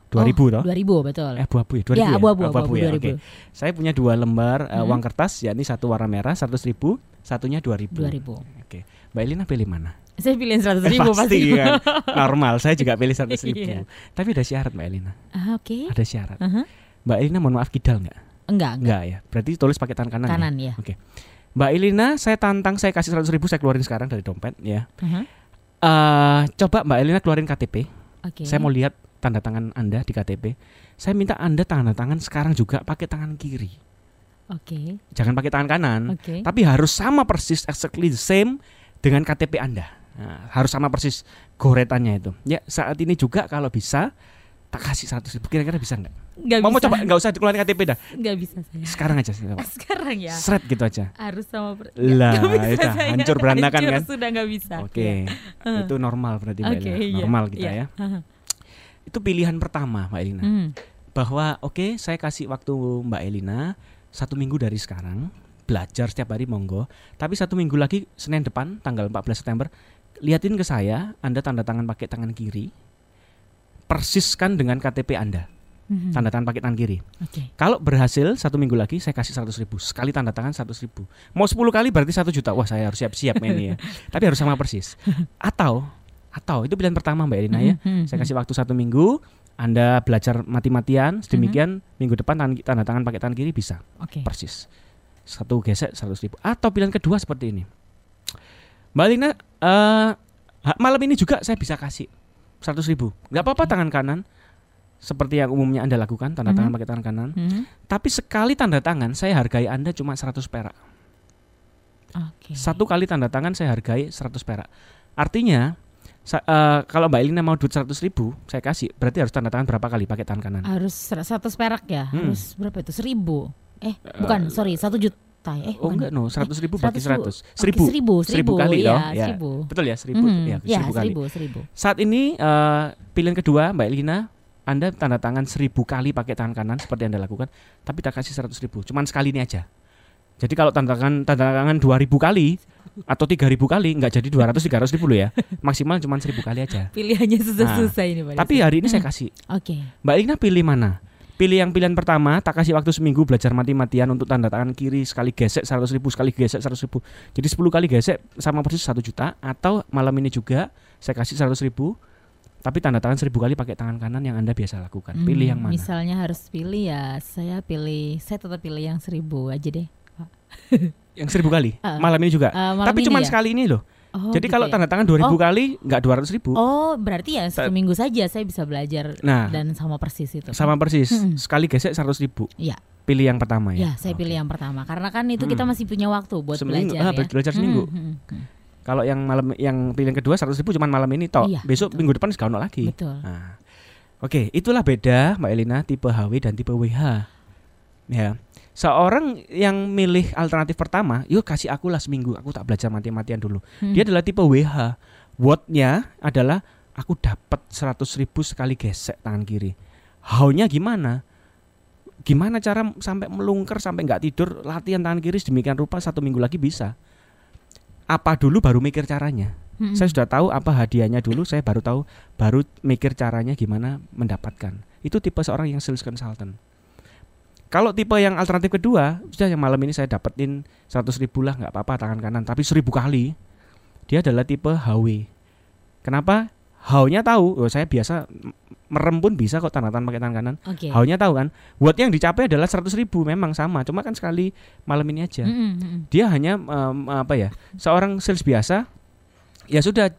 2000 toh? Dua ribu betul. Eh, abu-abu ya, 2000 ya ya? abu-abu, abu-abu, ya, dua ribu. oke. Saya punya dua lembar Hmm. uang kertas, yakni satu warna merah 100 ribu, satunya 2000. Dua ribu. Oke. Mbak Elina pilih mana? Saya pilih seratus Eh, ribu pasti pasti. kan. Normal, saya juga pilih 100 ribu. Iya. Tapi ada syarat Mbak Elina. Ah, Oke. Ada syarat. Aha. Mbak Elina mohon maaf kidal nggak? Enggak, enggak. Enggak ya. Berarti tulis pakai tangan kanan. ya? Kanan ya. Mbak Elina, saya tantang saya kasih 100 ribu saya keluarin sekarang dari dompet ya. Aha. Eh, coba Mbak Elina keluarin KTP. Oke. Saya mau lihat tanda tangan Anda di KTP. Saya minta Anda tanda tangan sekarang juga pakai tangan kiri. Oke. jangan pakai tangan kanan, Oke. tapi harus sama persis exactly the same dengan KTP Anda. Nah, harus sama persis goretannya itu. Ya saat ini juga kalau bisa tak kasih 100 ribu kira-kira bisa nggak? Nggak Mau, mau bisa. coba nggak usah dikeluarin KTP dah. Nggak bisa saya. Sekarang aja sih. Sekarang ya. Seret gitu aja. Harus sama per- Lah, bisa itu saya. hancur berantakan Hancur, kan? Sudah nggak bisa. Oke, Iya. itu normal berarti Mbak Elina. iya. Normal kita Iya. ya. Itu pilihan pertama Mbak Elina. Hmm. Bahwa oke saya kasih waktu Mbak Elina satu minggu dari sekarang belajar setiap hari monggo. Tapi satu minggu lagi Senin depan tanggal 14 September liatin ke saya Anda tanda tangan pakai tangan kiri. Persiskan dengan KTP Anda Mhm. tanda tangan pakai tangan kiri. Oke. Kalau berhasil satu minggu lagi saya kasih 100 ribu sekali tanda tangan 100 ribu. Mau 10 kali berarti satu juta. Wah saya harus siap-siap ini ya. Tapi harus sama persis. Atau atau itu pilihan pertama Mbak Elina ya. Mhm, Saya mhm. kasih waktu satu minggu. Anda belajar mati-matian. Sedemikian minggu depan tan- tanda tangan pakai tangan kiri bisa Oke. persis. Satu gesek 100 ribu. Atau pilihan kedua seperti ini. Mbak Elina eh, ha- malam ini juga saya bisa kasih 100 ribu. Nggak apa-apa Oke. tangan kanan. Seperti yang umumnya Anda lakukan, tanda tangan Mhm. pakai tangan kanan. Mhm. Tapi sekali tanda tangan saya hargai Anda cuma 100 perak. Oke. Satu kali tanda tangan saya hargai 100 perak. Artinya sa- eh, kalau Mbak Elina mau duit 100 ribu saya kasih berarti harus tanda tangan berapa kali pakai tangan kanan? Harus ser- 100 perak ya? Hmm. Harus berapa itu? Seribu? Eh, bukan, sorry, satu juta ya? Eh, oh bukan. enggak no. 100 ribu bagi 100 100 Oke, seribu. seribu, seribu. Kali iya, dong, ya. seribu. betul ya seribu. Mhm, ya, ya, seribu kali. seribu, seribu. saat ini eh, pilihan kedua Mbak Elina Anda tanda tangan seribu kali pakai tangan kanan seperti Anda lakukan tapi tak kasih 100 ribu. Cuman sekali ini aja. Jadi kalau tanda tangan tanda tangan 2000 kali atau 3000 kali nggak jadi 200 300 ribu loh ya. Maksimal cuman 1000 kali aja. Pilihannya susah-susah ini Pak Nah, tapi hari ini saya Hmm. kasih. Oke. Mbak Elina pilih mana pilih yang pilihan pertama tak kasih waktu seminggu belajar mati-matian untuk tanda tangan kiri sekali gesek 100 ribu sekali gesek 100 ribu. Jadi 10 kali gesek sama persis 1 juta. Atau malam ini juga saya kasih 100 ribu tapi tanda tangan 1000 kali pakai tangan kanan yang anda biasa lakukan. Hmm, pilih yang mana? Misalnya harus pilih ya, saya pilih, saya tetap pilih yang seribu aja deh. yang 1000 kali? Uh, malam ini juga? Eh, malam tapi cuma ya? sekali ini loh Oh, jadi gitu kalau ya? tanda tangan 2000 Oh. kali nggak 200 ribu Oh, berarti ya seminggu saja saya bisa belajar nah dan sama persis itu. sama persis Hmm. sekali gesek 100 ribu Iya. pilih yang pertama ya Ya, saya pilih Oke. yang pertama karena kan itu kita Hmm. masih punya waktu buat Seminggu, belajar ah, ya. belajar seminggu. Hmm, hmm, hmm. Kalau yang malam yang pilihan kedua 100 ribu cuma malam ini toh. Iya, Besok betul. minggu depan sekolah lagi. Betul. Nah, Oke, itulah beda Mbak Elina tipe HW dan tipe WH. Ya. Seorang yang milih alternatif pertama, yuk kasih aku lah seminggu, aku tak belajar mati-matian dulu. Hmm. Dia adalah tipe WH. Wordnya adalah aku dapat 100 ribu sekali gesek tangan kiri. How-nya gimana? Gimana cara sampai melungker sampai nggak tidur latihan tangan kiri sedemikian rupa satu minggu lagi bisa? Apa dulu baru mikir caranya? Hmm. Saya sudah tahu apa hadiahnya dulu, saya baru tahu, baru mikir caranya gimana mendapatkan. Itu tipe seorang yang sales consultant. Kalau tipe yang alternatif kedua, sudah yang malam ini saya dapetin 100 ribu lah, nggak apa-apa tangan kanan, tapi 1000 kali. Dia adalah tipe HW. Kenapa? How-nya tahu, oh, saya biasa merem pun bisa kok tanda tangan pakai tangan kanan. Oke. How-nya tahu kan. Buat yang dicapai adalah 100 ribu, memang sama, cuma kan sekali malam ini aja Hmm, hmm, dia hanya em, apa ya seorang sales biasa ya sudah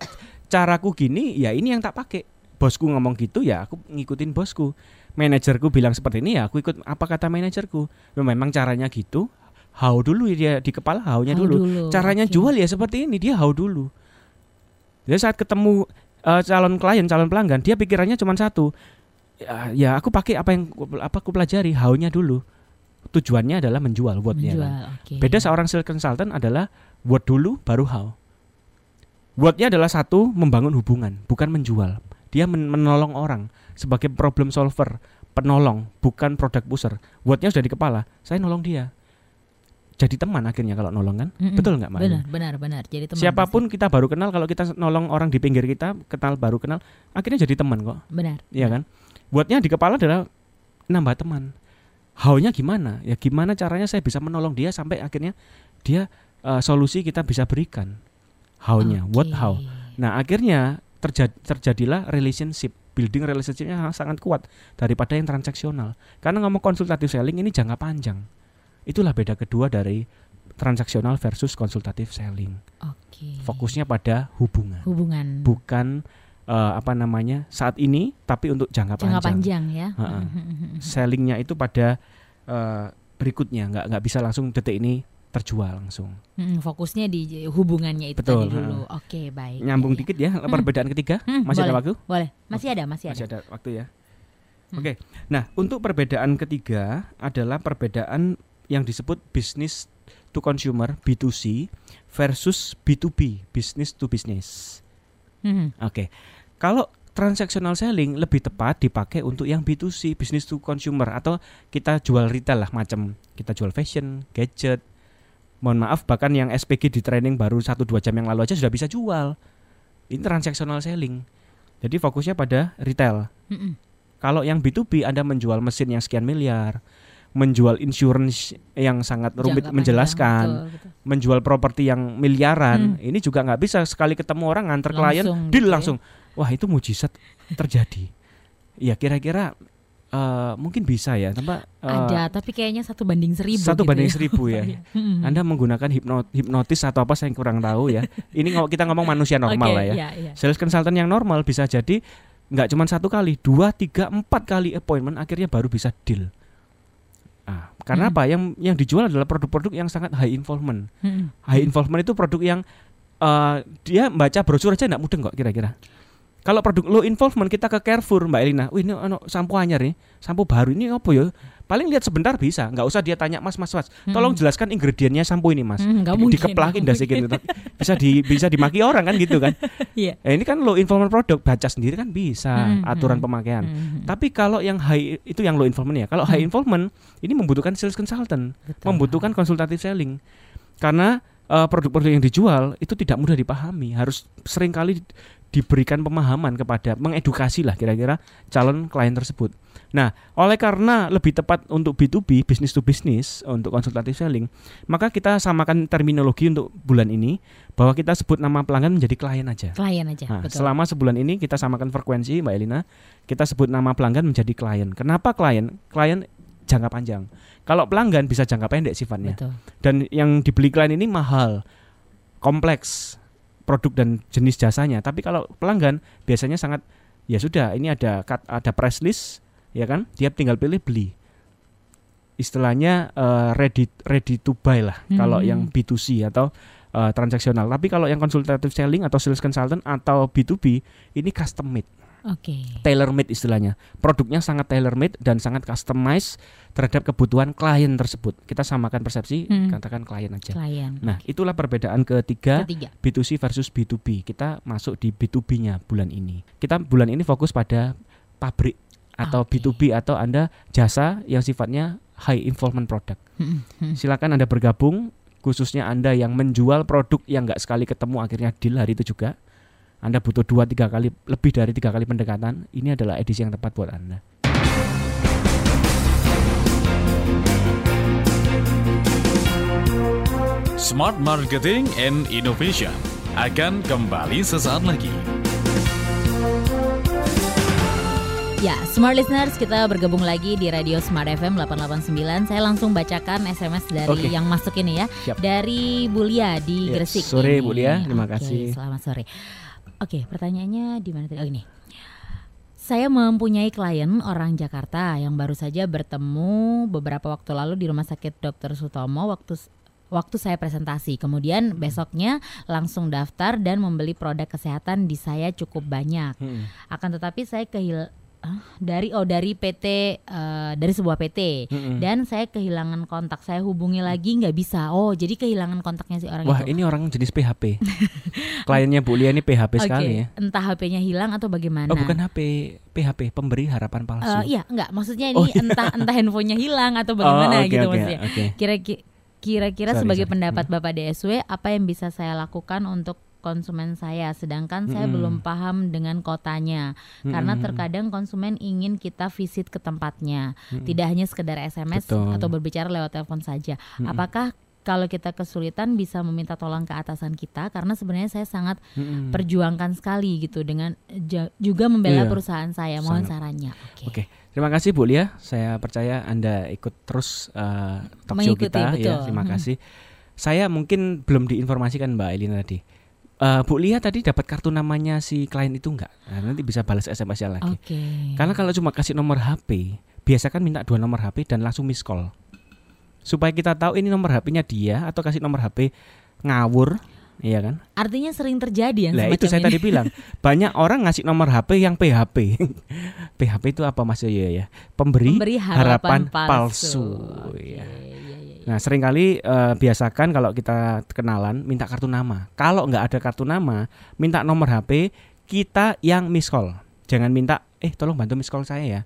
caraku gini ya ini yang tak pakai bosku ngomong gitu ya aku ngikutin bosku manajerku bilang seperti ini ya aku ikut apa kata manajerku Ya, memang caranya gitu how dulu dia di kepala how-nya How dulu. dulu, caranya oke. jual ya seperti ini dia how dulu jadi saat ketemu eh, calon klien calon pelanggan dia pikirannya cuma satu ya, ya aku pakai apa yang apa aku pelajari how-nya dulu tujuannya adalah menjual wordnya kan. Oke. Beda seorang sales consultant adalah word dulu baru how. Wordnya adalah satu membangun hubungan, bukan menjual. Dia men- menolong orang sebagai problem solver, penolong, bukan product pusher. Wordnya sudah di kepala, saya nolong dia. Jadi teman akhirnya kalau nolong kan, Mm-mm. betul nggak Mbak? Benar, benar, benar. Jadi teman Siapa pun kita baru kenal, kalau kita nolong orang di pinggir kita, kenal baru kenal, akhirnya jadi teman kok, pasti. benar. iya kan? Wordnya di kepala adalah nambah teman. How-nya gimana? Ya gimana caranya saya bisa menolong dia sampai akhirnya dia eh, solusi kita bisa berikan. How-nya, what Oke. how. Nah, akhirnya terjadi terjadilah relationship, building relationshipnya sangat, kuat daripada yang transaksional. Karena ngomong konsultatif selling ini jangka panjang. Itulah beda kedua dari transaksional versus konsultatif selling. Oke. Fokusnya pada hubungan, hubungan bukan eh, apa namanya saat ini, tapi untuk jangka, jangka panjang. panjang ya. Ha-ha. Sellingnya itu pada eh, berikutnya, nggak nggak bisa langsung detik ini terjual langsung. Hmm, fokusnya di hubungannya itu Betul, tadi dulu. Oke, baik. Nyambung Ya, dikit ya perbedaan ketiga, Hmm, masih ada boleh. waktu? Boleh. Masih ada, masih ada. Masih ada waktu ya. Hmm. Oke. Nah, untuk perbedaan ketiga adalah perbedaan yang disebut business to consumer B2C versus B2B business to business. Hmm. Oke. Kalau transactional selling lebih tepat dipakai untuk yang B2C business to consumer atau kita jual retail lah macam kita jual fashion, gadget. Mohon maaf bahkan yang SPG di training baru 1 2 jam yang lalu aja sudah bisa jual. Ini transactional selling. Jadi fokusnya pada retail. Mm-mm. Kalau yang B2B Anda menjual mesin yang sekian miliar, menjual insurance yang sangat rumit menjelaskan, betul, betul. menjual properti yang miliaran, ini juga nggak bisa sekali ketemu orang nganter klien, Hmm. Deal gitu ya. langsung. Wah itu mujizat terjadi. Ya kira-kira eh, mungkin bisa ya, tanpa eh, Ada, tapi kayaknya satu banding seribu. satu gitu banding ya. seribu ya. Mm-mm. Anda menggunakan hipno- hipnotis atau apa saya kurang tahu ya. Ini kalau kita ngomong manusia normal Oke, lah ya. iya, iya. Sales consultant yang normal bisa jadi nggak cuma satu kali, dua, tiga, empat kali appointment akhirnya baru bisa deal. Ah, karena Hmm. apa? Yang yang dijual adalah produk-produk yang sangat high involvement. Mm-mm. High involvement itu produk yang eh, dia baca brosur aja nggak mudeng kok kira-kira. Kalau produk low involvement kita ke Carrefour Mbak Elina, wih ini ono sampo anyar nih, sampo baru ini apa ya? Paling lihat sebentar bisa, nggak usah dia tanya Mas Mas Mas. Tolong Mm. jelaskan ingredientnya sampo ini Mas. Mm, nggak Di- mungkin, Dikeplakin dah gitu. Bisa di bisa dimaki orang kan gitu kan. Iya. Eh, ini kan low involvement produk, baca sendiri kan bisa Mm, aturan mm, pemakaian. Mm-mm. Tapi kalau yang high itu yang low involvement ya. Kalau high Hmm. involvement ini membutuhkan sales consultant, Betul. membutuhkan konsultatif selling. Karena eh, produk-produk yang dijual itu tidak mudah dipahami, harus sering kali diberikan pemahaman kepada mengedukasi lah kira-kira calon klien tersebut. Nah, oleh karena lebih tepat untuk B2B, business to business, untuk konsultatif selling, maka kita samakan terminologi untuk bulan ini bahwa kita sebut nama pelanggan menjadi klien aja. klien aja, Nah, betul. selama sebulan ini kita samakan frekuensi Mbak Elina, kita sebut nama pelanggan menjadi klien. Kenapa klien? Klien jangka panjang. Kalau pelanggan bisa jangka pendek sifatnya. Betul. Dan yang dibeli klien ini mahal, kompleks produk dan jenis jasanya. Tapi kalau pelanggan biasanya sangat ya sudah ini ada cut- ada price list ya kan, dia tinggal pilih beli. Istilahnya eh, ready ready to buy lah kalau Hmm. yang B2C atau eh, transaksional. Tapi kalau yang konsultative selling atau sales consultant atau B2B ini custom made, Oke. tailor made istilahnya. Produknya sangat tailor made dan sangat customized terhadap kebutuhan klien tersebut. Kita samakan persepsi, Hmm. katakan klien aja. Klien. Nah, itulah perbedaan ketiga Ketiga. B2C versus B2B. Kita masuk di B2B-nya bulan ini. Kita bulan ini fokus pada pabrik atau Oke. B2B atau Anda jasa yang sifatnya high involvement product. Mm-mm. Mm. Silakan Anda bergabung khususnya Anda yang menjual produk yang nggak sekali ketemu akhirnya deal hari itu juga. Anda butuh dua tiga kali lebih dari tiga kali pendekatan. Ini adalah edisi yang tepat buat Anda. Smart Marketing and Innovation akan kembali sesaat lagi. Ya, Smart Listeners, kita bergabung lagi di Radio Smart FM 889. Saya langsung bacakan SMS dari Oke. yang masuk ini ya. Siap. Dari Bulia di Ya, Gresik. sore, ini. Bu Lia. Terima Oke, kasih. Selamat sore. Oke, pertanyaannya di mana tadi? Oh ini. Saya mempunyai klien orang Jakarta yang baru saja bertemu beberapa waktu lalu di Rumah Sakit Dr. Sutomo waktu waktu saya presentasi. Kemudian besoknya langsung daftar dan membeli produk kesehatan di saya cukup banyak. Hmm. Akan tetapi saya kehil dari oh dari PT eh, dari sebuah PT Mm-mm. dan saya kehilangan kontak. Saya hubungi lagi nggak bisa. Oh, jadi kehilangan kontaknya si orang Wah, itu. ini orang jenis PHP. Kliennya Bu Lia ini PHP Oke, sekali ya. entah HP-nya hilang atau bagaimana. Oh, bukan HP, PHP, pemberi harapan palsu. Eh, iya, enggak. Maksudnya ini Oh, iya. entah entah handphonenya hilang atau bagaimana Oh, oke, gitu oke, maksudnya. Kira-ki- Kira-kira Sorry, sebagai sorry. pendapat Bapak DSW, apa yang bisa saya lakukan untuk konsumen saya sedangkan saya Mm-mm. belum paham dengan kotanya karena Mm-mm. terkadang konsumen ingin kita visit ke tempatnya Mm-mm. tidak hanya sekedar SMS Betul. atau berbicara lewat telepon saja Mm-mm. apakah kalau kita kesulitan bisa meminta tolong ke atasan kita karena sebenarnya saya sangat Mm-mm. perjuangkan sekali gitu dengan juga membela Iya. perusahaan saya mohon Sangat. sarannya oke Oke, terima kasih Bu Lia. Saya percaya Anda ikut terus uh, talk show Mengikuti, kita ya. betul. Terima Hmm. kasih. Saya mungkin belum diinformasikan Mbak Elina tadi. Uh, Bu Lia tadi dapat kartu namanya si klien itu enggak? Nah, nanti bisa balas SMS-nya lagi. oke Karena kalau cuma kasih nomor HP, biasa kan minta dua nomor HP dan langsung miss call. supaya kita tahu ini nomor HP-nya dia atau kasih nomor HP ngawur, iya kan? Artinya sering terjadi yang Lah itu saya ini. tadi bilang banyak orang ngasih nomor HP yang PHP. PHP itu apa maksudnya ya? Pemberi, Memberi harapan, harapan palsu. palsu, Oke, ya. iya, iya, iya. Nah sering kali eh, biasakan kalau kita kenalan minta kartu nama. Kalau nggak ada kartu nama, minta nomor HP kita yang miss call. Jangan minta, eh tolong bantu miss call saya ya.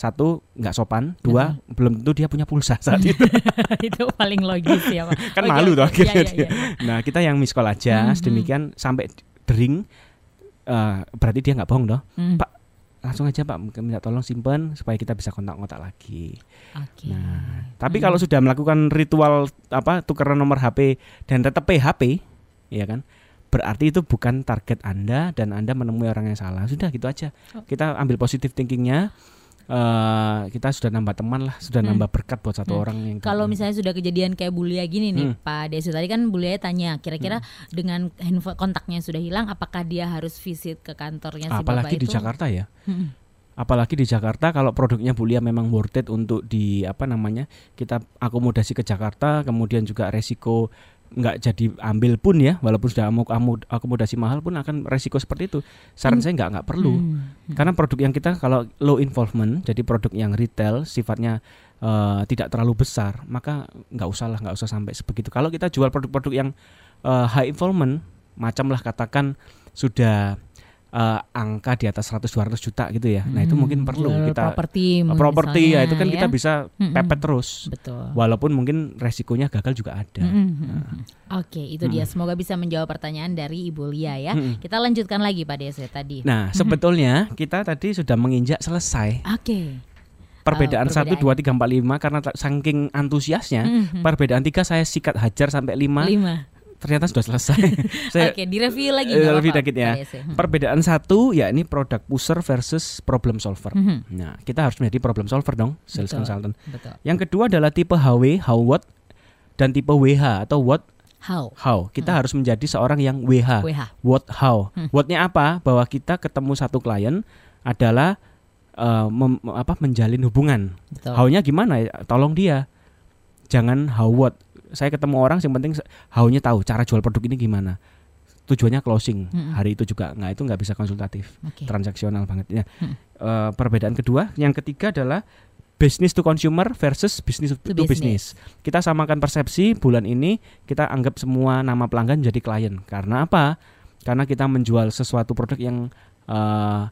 Satu nggak sopan, dua belum tentu dia punya pulsa saat itu. itu paling logis ya Pak. kan Oke, malu tuh akhirnya Iya, iya, dia. iya. Nah kita yang miss call aja, Mhm. sedemikian sampai dering. eh, berarti dia nggak bohong dong. Hmm, Pak, langsung aja Pak minta tolong simpen supaya kita bisa kontak-kontak lagi. Oke. Nah, tapi Hmm. kalau sudah melakukan ritual apa tukeran nomor HP dan tetap PHP, ya kan? Berarti itu bukan target Anda dan Anda menemui orang yang salah. Sudah gitu aja. Oh. Kita ambil positif thinkingnya. Eh kita sudah nambah teman lah, sudah Hmm. nambah berkat buat satu Hmm. orang yang Kalau misalnya sudah kejadian kayak Bulia gini nih, Hmm. Pak Desu tadi kan Bulia tanya, kira-kira dengan handphone kontaknya sudah hilang, apakah dia harus visit ke kantornya si apalagi bapak di itu? Jakarta ya. Hmm. Apalagi di Jakarta kalau produknya Bulia memang worth it untuk di apa namanya kita akomodasi ke Jakarta, kemudian juga resiko nggak jadi ambil pun ya, walaupun sudah akomodasi mahal pun akan resiko seperti itu. Saran Hmm. saya nggak nggak perlu, Hmm. karena produk yang kita kalau low involvement, jadi produk yang retail sifatnya eh, tidak terlalu besar, maka nggak usah lah, nggak usah sampai sebegitu. Kalau kita jual produk-produk yang eh, high involvement, macam lah katakan sudah eh, angka di atas 100-200 juta gitu ya, nah itu Hmm, mungkin perlu jual kita properti, properti ya itu kan kita bisa Mm-mm. pepet terus, Betul. walaupun mungkin resikonya gagal juga ada. Mm-mm, mm-mm. Oke, itu dia. Mm. Semoga bisa menjawab pertanyaan dari Ibu Lia ya. Mm-mm. Kita lanjutkan lagi Pak Desu tadi. Nah sebetulnya kita tadi sudah menginjak selesai Oke. perbedaan Oh, satu perbedaan. dua tiga empat lima karena saking antusiasnya Mhm. perbedaan tiga saya sikat hajar sampai lima Lima. Ternyata sudah selesai. saya Oke, direview lagi. Eh, nggak review apa-apa, dikit ya. Pak Desu. Hmm. perbedaan satu ya ini product pusher versus problem solver. Mhm. Nah kita harus menjadi problem solver dong sales Betul. consultant. Betul. Yang kedua adalah tipe HW how what dan tipe WH atau what How? how. Kita harus menjadi seorang yang WH WH. what how. Hmm. What-nya apa? Bahwa kita ketemu satu klien adalah eh, mem- apa menjalin hubungan. Betul. How-nya gimana? ya? Tolong dia. Jangan how what. Saya ketemu orang yang penting how-nya tahu cara jual produk ini gimana. Tujuannya closing. Mm-mm. Hari itu juga nggak itu nggak bisa konsultatif, Oke. transaksional banget. Ya. Mm. Eh, perbedaan kedua, yang ketiga adalah business to consumer versus business to, To business. Kita samakan persepsi bulan ini kita anggap semua nama pelanggan jadi klien. Karena apa? Karena kita menjual sesuatu produk yang eh,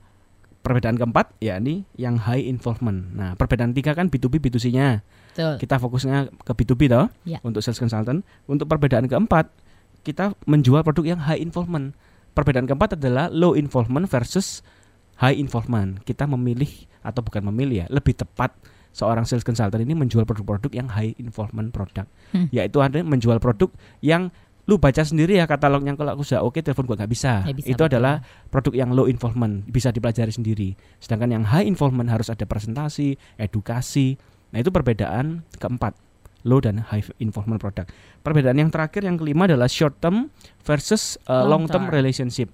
perbedaan keempat yakni yang high involvement. Nah, perbedaan tiga kan B2B B2C-nya. Betul. Kita fokusnya ke B2B toh Ya. untuk sales consultant. Untuk perbedaan keempat, kita menjual produk yang high involvement. Perbedaan keempat adalah low involvement versus high involvement. Kita memilih atau bukan memilih ya, lebih tepat seorang sales consultant ini menjual produk-produk yang high involvement produk. Hmm. Yaitu ada menjual produk yang lu baca sendiri ya katalognya kalau aku sudah oke telepon gua nggak bisa. Nggak bisa, Itu betul. adalah produk yang low involvement bisa dipelajari sendiri. Sedangkan yang high involvement harus ada presentasi, edukasi. Nah, itu perbedaan keempat, low dan high involvement product. Perbedaan yang terakhir yang kelima adalah short term versus uh, long Long term relationship.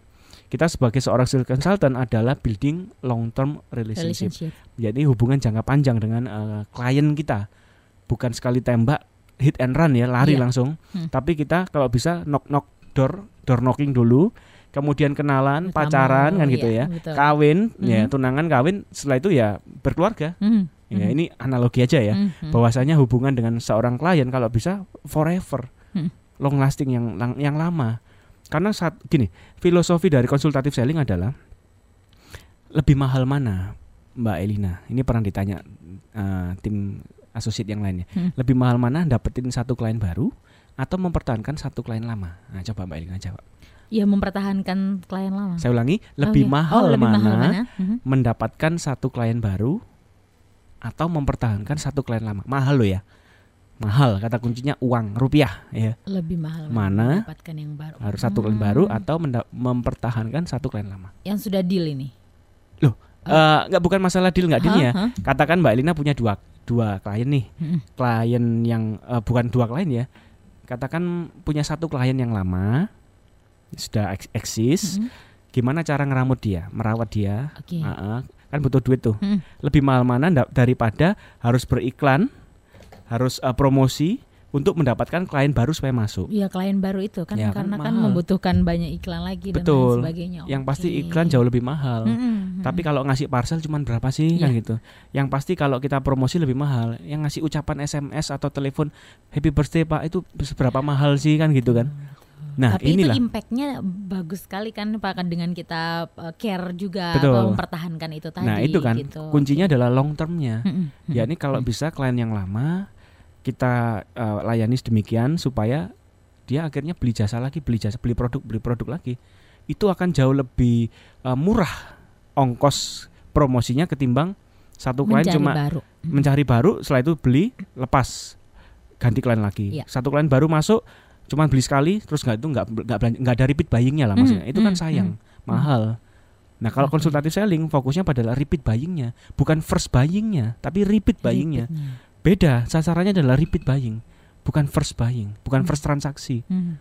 Kita sebagai seorang sales consultant adalah building long term relationship. Relationship. Jadi hubungan jangka panjang dengan uh, klien kita. Bukan sekali tembak hit and run ya, lari Iya. langsung. Hmm. Tapi kita kalau bisa knock knock door, door knocking dulu, kemudian kenalan, pacaran kan gitu iya, ya. betul. Kawin, ya Mhm. tunangan kawin, setelah itu ya berkeluarga. Mhm. Ya, Mhm. ini analogi aja ya. Mhm. Bahwasanya hubungan dengan seorang klien kalau bisa forever. Hmm. Long lasting yang yang lama. Karena saat gini, filosofi dari konsultatif selling adalah lebih mahal mana, Mbak Elina? Ini pernah ditanya eh, tim asosiat yang lainnya. Hmm. Lebih mahal mana dapetin satu klien baru atau mempertahankan satu klien lama? Nah, coba Mbak Elina jawab. Ya mempertahankan klien lama. Saya ulangi, lebih Oke. mahal oh, lebih mana, mahal mana? Mhm. mendapatkan satu klien baru atau mempertahankan satu klien lama? Mahal loh ya. Mahal kata kuncinya uang rupiah ya. Lebih mahal Mana? mendapatkan yang baru. Harus satu klien baru Hmm. atau mempertahankan satu klien lama. Yang sudah deal ini. Eh, nggak bukan masalah deal nggak deal ya. Hah? Katakan Mbak Elina punya dua dua klien nih. Mhm. Klien yang eh, bukan dua klien ya. Katakan punya satu klien yang lama sudah eks- eksis. Mhm. Gimana cara ngeramut dia, merawat dia? Oke. Ah, ah. Kan butuh duit tuh. Mhm. Lebih mahal mana daripada harus beriklan, harus uh, promosi untuk mendapatkan klien baru supaya masuk. Iya klien baru itu kan Ya, kan karena kan, mahal. membutuhkan banyak iklan lagi dan Betul. lain sebagainya. Yang pasti iklan jauh lebih mahal. Mm-mm, Tapi mm-mm. kalau ngasih parcel cuman berapa sih kan Iya. gitu. Yang pasti kalau kita promosi lebih mahal. Yang ngasih ucapan SMS atau telepon happy birthday Pak itu seberapa mahal sih kan gitu kan. Nah, Tapi inilah itu impactnya bagus sekali kan Pak kan dengan kita uh, care juga Betul. mempertahankan itu tadi. Nah, itu kan gitu. kuncinya adalah long termnya. Ya ini kalau bisa klien yang lama kita eh, layani sedemikian supaya dia akhirnya beli jasa lagi, beli jasa, beli produk, beli produk lagi. Itu akan jauh lebih eh, murah ongkos promosinya ketimbang satu klien Mencari cuma baru. mencari baru, setelah itu beli, lepas ganti klien lagi. Iya. Satu klien baru masuk, cuma beli sekali, terus nggak itu nggak nggak nggak ada repeat buyingnya lah Hmm, maksudnya. Itu kan hmm, sayang, mahal. Nah kalau Oke. konsultatif selling fokusnya pada repeat buyingnya, bukan first buyingnya, tapi repeat buyingnya. Repeatnya. Beda, sasarannya adalah repeat buying, bukan first buying, bukan Hmm. first transaksi, Hmm.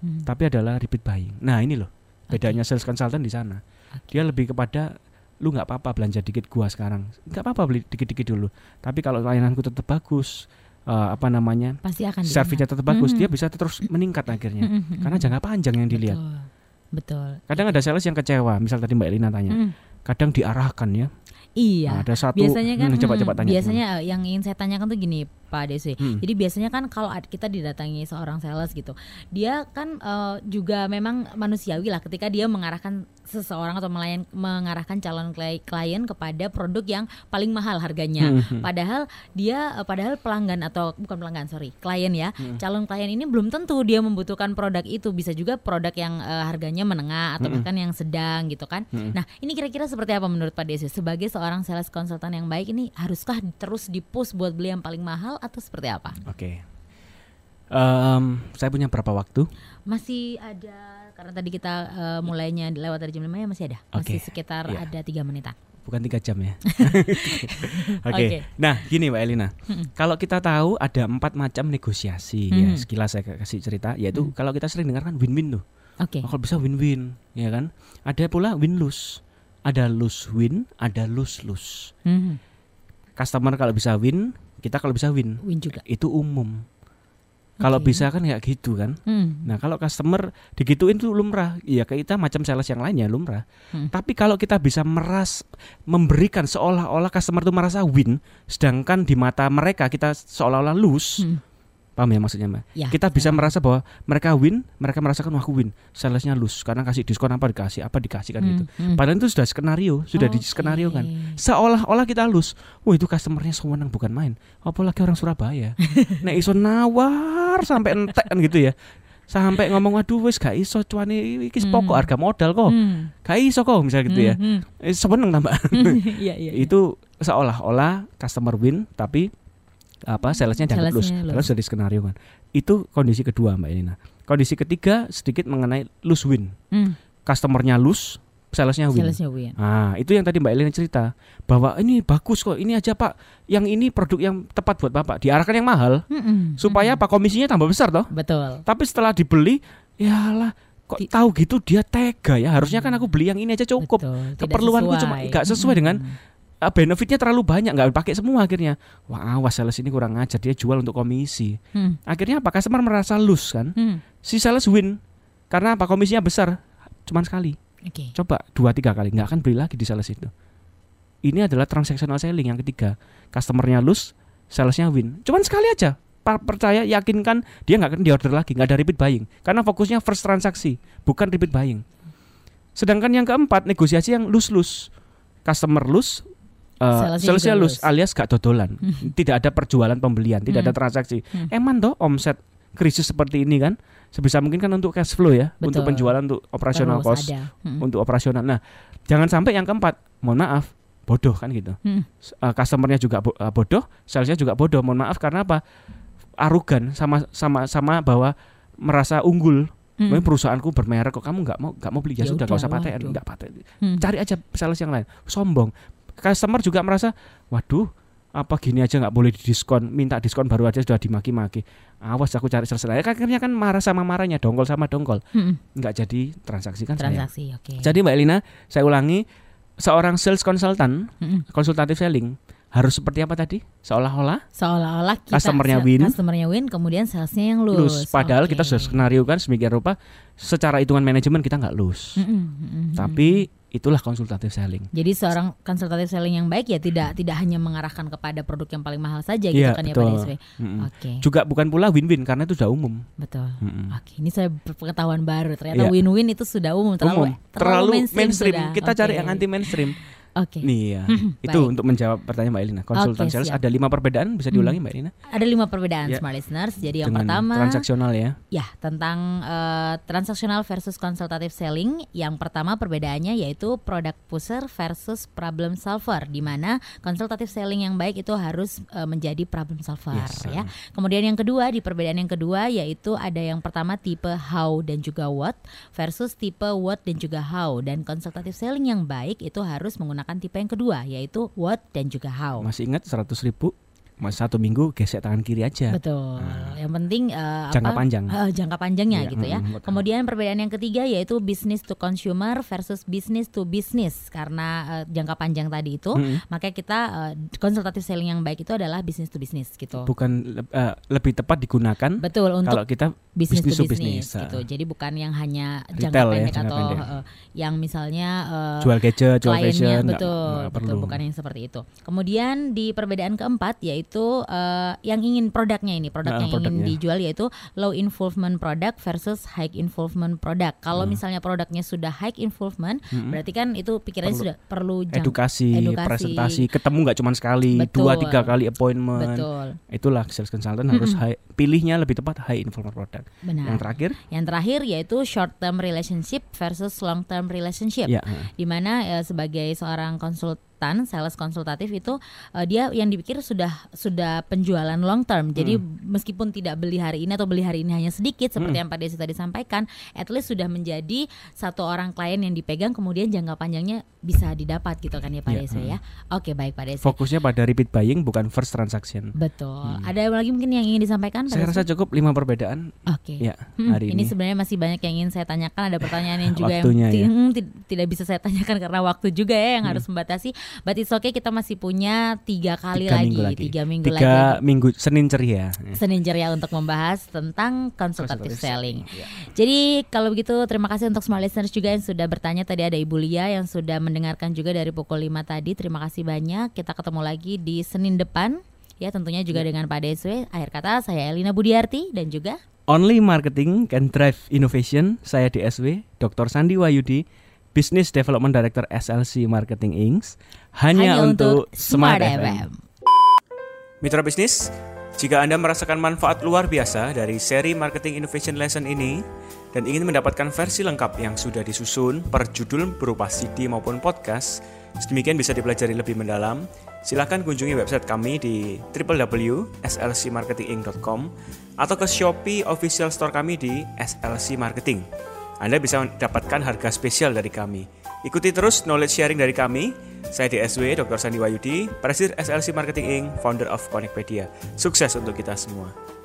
Hmm. tapi adalah repeat buying. Nah ini loh bedanya sales consultant di sana. Oke. Dia lebih kepada lu nggak apa-apa belanja dikit gua sekarang, nggak apa-apa beli dikit-dikit dulu. Tapi kalau layananku tetap bagus, eh, apa namanya, Pasti akan servisnya tetap bagus, Mhm. dia bisa terus meningkat akhirnya. Mm-mm, Karena jangka panjang yang dilihat. Betul. Betul. Kadang ada sales yang kecewa, misal tadi Mbak Elina tanya, Mm. kadang diarahkan ya. Iya. Nah, ada satu biasanya kan hmm, coba coba tanya. biasanya eh, yang ingin saya tanyakan tuh gini Pak Desi. Hmm. Jadi biasanya kan kalau kita didatangi seorang sales gitu, dia kan eh, juga memang manusiawi lah ketika dia mengarahkan seseorang atau melayan mengarahkan calon kli- klien kepada produk yang paling mahal harganya. Hmm, hmm. Padahal dia eh, padahal pelanggan atau bukan pelanggan sorry klien ya Hmm. calon klien ini belum tentu dia membutuhkan produk itu bisa juga produk yang eh, harganya menengah atau Hmm. bahkan yang sedang gitu kan. Hmm. Nah ini kira-kira seperti apa menurut Pak Desi sebagai seorang sales konsultan yang baik ini haruskah terus dipush buat beli yang paling mahal atau seperti apa? Oke. Em, saya punya berapa waktu? Masih ada karena tadi kita eh, mulainya lewat dari jam 5 ya masih ada masih Oke, sekitar iya. ada tiga menitan. Bukan tiga jam ya. Oke. Oke. Nah, gini Mbak Elina. Mm-mm. Kalau kita tahu ada empat macam negosiasi ya, Mhm. sekilas saya kasih cerita, yaitu Mhm. kalau kita sering dengar kan win-win tuh. Oke. Oh, kalau bisa win-win, ya kan? Ada pula win-lose. Ada lose-win, ada lose-lose. Mhm. Customer kalau bisa win, kita kalau bisa win. Win juga. Itu umum. Kalau Oke. bisa kan kayak gitu kan. Hmm. Nah, kalau customer digituin itu lumrah. Iya, kayak kita macam sales yang lainnya lumrah. Hmm. Tapi kalau kita bisa meras memberikan seolah-olah customer itu merasa win, sedangkan di mata mereka kita seolah-olah lose. Hmm. Paham ya maksudnya, Mbak? Ya, Kita bisa merasa bahwa mereka win, mereka merasakan wah aku win. Salesnya lose karena kasih diskon apa dikasih, apa dikasih kan Hmm, gitu. hmm. Padahal itu sudah skenario, sudah di Oke. skenario kan. Seolah-olah kita lose. Wah, itu customernya sewenang bukan main. Apalagi orang Surabaya. Nek iso nawar sampai entek kan gitu ya. Sampai ngomong aduh wis gak iso cuane iki Hmm. pokok harga modal kok. Hmm. Gak iso kok misalnya gitu ya. Hmm, Eh, seneng tambah. hmm. Iya, iya. iya. itu seolah-olah customer win tapi apa salesnya dianggap lose. sudah di skenario kan. Itu kondisi kedua Mbak Elina. Kondisi ketiga sedikit mengenai lose win. Hmm. Customernya lose, salesnya win. Salesnya win. Nah, itu yang tadi Mbak Elina cerita bahwa ini bagus kok, ini aja Pak, yang ini produk yang tepat buat Bapak. Diarahkan yang mahal Hmm, supaya hmm. Pak komisinya tambah besar toh. betul. Tapi setelah dibeli, yalah kok Ti- tahu gitu dia tega ya. Harusnya kan aku beli yang ini aja cukup. Betul, Keperluanku cuma nggak sesuai dengan Hmm. Benefitnya terlalu banyak nggak pakai semua akhirnya. Wah, awas sales ini kurang ajar dia jual untuk komisi. Hmm. Akhirnya apa customer merasa lose kan? Hmm. Si sales win karena apa komisinya besar cuman sekali. Oke. Coba dua tiga kali nggak akan beli lagi di sales itu. Ini adalah transactional selling yang ketiga. Customernya lose, salesnya win. Cuman sekali aja. Percaya, yakinkan dia nggak akan diorder lagi, nggak ada repeat buying. Karena fokusnya first transaksi, bukan repeat buying. Sedangkan yang keempat negosiasi yang lose lose, customer lose, uh, Salesnya lose. alias gak dodolan, tidak ada perjualan pembelian, tidak ada Hmm. transaksi. Hmm. Emang toh omset krisis seperti ini kan sebisa mungkin kan untuk cash flow ya, untuk Betul. penjualan untuk operasional Terus cost. Hmm. untuk operasional. Nah, jangan sampai yang keempat, mohon maaf, bodoh kan gitu. Hmm. Uh, customernya juga bo- uh, bodoh, salesnya juga bodoh. Mohon maaf karena apa? Arugan sama sama sama bahwa merasa unggul. Hmm. Perusahaanku bermerek kok kamu nggak mau nggak mau beli ya, Ya sudah udah, nggak usah paten, nggak paten. Hmm. Cari aja sales yang lain. Sombong. Customer juga merasa, waduh, apa gini aja nggak boleh didiskon, minta diskon baru aja sudah dimaki-maki. Awas aku cari sales lain. Akhirnya kan marah sama marahnya, dongkol sama dongkol, Hmm. nggak jadi transaksi kan. Transaksi, oke. Jadi Mbak Elina, saya ulangi, seorang sales consultant, Hmm. konsultatif selling harus seperti apa tadi? Seolah-olah Seolah-olah kita Customer-nya win. customer-nya win, kemudian salesnya yang lose. lose. Padahal Oke. kita sudah skenario kan sedemikian rupa secara hitungan manajemen kita nggak lose. Mm-mm, mm-mm, Tapi itulah konsultatif selling. Jadi seorang konsultatif selling yang baik ya tidak tidak hanya mengarahkan kepada produk yang paling mahal saja gitu Iya, kan ya betul. Pak Deswe. Mm-mm. Oke, Juga bukan pula win-win karena itu sudah umum. betul. Mm-mm. Oke, ini saya pengetahuan baru. Ternyata Iya. win-win itu sudah umum, terlalu umum, terlalu mainstream. sudah. Kita cari Oke. yang anti mainstream. Oke. Nih ya. itu Baik. untuk menjawab pertanyaan Mbak Elina. Konsultan Oke, sales siap. ada lima perbedaan bisa diulangi Mbak Elina? Ada lima perbedaan Ya. smart listeners. Jadi yang Dengan pertama transaksional ya. Ya, tentang eh, transaksional versus consultative selling. Yang pertama perbedaannya yaitu product pusher versus problem solver di mana consultative selling yang baik itu harus eh, menjadi problem solver Yes, ya. Kemudian yang kedua di perbedaan yang kedua yaitu ada yang pertama tipe how dan juga what versus tipe what dan juga how dan consultative selling yang baik itu harus menggunakan tipe yang kedua yaitu what dan juga how. Masih ingat 100 ribu Mas satu minggu gesek tangan kiri aja. Betul. Yang penting eh, Jangka apa? panjang. Eh, jangka panjangnya Iya, gitu ya. mm, betul. Kemudian perbedaan yang ketiga yaitu business to consumer versus business to business karena eh, jangka panjang tadi itu, Mm-mm. maka kita konsultative selling yang baik itu adalah business to business gitu. Bukan eh, lebih tepat digunakan Betul untuk kalau kita business, business to business, business, gitu. ah. Jadi bukan yang hanya Retail jangka ya, pendek jangka atau pendek. eh, yang misalnya eh, jual gadget, jual fashion betul nggak betul perlu. bukan yang seperti itu. Kemudian di perbedaan keempat yaitu eh, yang ingin produknya ini produk Ah, yang ingin produknya. dijual yaitu low involvement product versus high involvement product. Kalau Hmm. misalnya produknya sudah high involvement berarti kan itu pikirannya Perlu sudah perlu edukasi, edukasi. presentasi, ketemu nggak cuma sekali, Betul. dua tiga kali appointment. Betul. Itulah sales consultant harus high, pilihnya lebih tepat high involvement product. Benar. Yang terakhir, Yang terakhir yaitu short term relationship versus long term relationship. ya di mana eh, sebagai seorang konsultan sales konsultatif itu eh, dia yang dipikir sudah sudah penjualan long term jadi meskipun tidak beli hari ini atau beli hari ini hanya sedikit seperti yang Pak Desi tadi sampaikan at least sudah menjadi satu orang klien yang dipegang kemudian jangka panjangnya bisa didapat gitu kan ya Pak Iya, Desi ya oke baik Pak Desi fokusnya pada repeat buying bukan first transaction. betul ada lagi mungkin yang ingin disampaikan Pak Saya Desi? rasa cukup lima perbedaan. Oke. Ya, Hmm, hari ini ini. sebenarnya masih banyak yang ingin saya tanyakan. Ada pertanyaan yang juga Waktunya yang ya. hmm, ti- tidak bisa saya tanyakan karena waktu juga ya yang Hmm. harus membatasi. But it's okay kita masih punya tiga kali Tiga lagi, minggu lagi. tiga minggu Tiga lagi. minggu Senin ceria. Senin ceria untuk membahas tentang consultative selling. Ya. Jadi kalau begitu terima kasih untuk smart listeners juga yang sudah bertanya tadi ada Ibu Lia yang sudah mendengarkan juga dari pukul 5 tadi. Terima kasih banyak. Kita ketemu lagi di Senin depan. Ya tentunya juga dengan Pak Deswe. Akhir kata saya Elina Budiarti dan juga Only marketing can drive innovation. Saya DSW, Dr. Sandi Wayudi, Business Development Director SLC Marketing Inc. Hanya, untuk Smart FM. Mitra bisnis, jika Anda merasakan manfaat luar biasa dari seri Marketing Innovation Lesson ini dan ingin mendapatkan versi lengkap yang sudah disusun per judul berupa CD maupun podcast, sedemikian bisa dipelajari lebih mendalam, silakan kunjungi website kami di www.slcmarketinginc.com atau ke Shopee official store kami di SLC Marketing. Anda bisa mendapatkan harga spesial dari kami. Ikuti terus knowledge sharing dari kami. Saya DSW Dr. Sandi Wayudi, Presiden SLC Marketing Inc., founder of Connectpedia. Sukses untuk kita semua.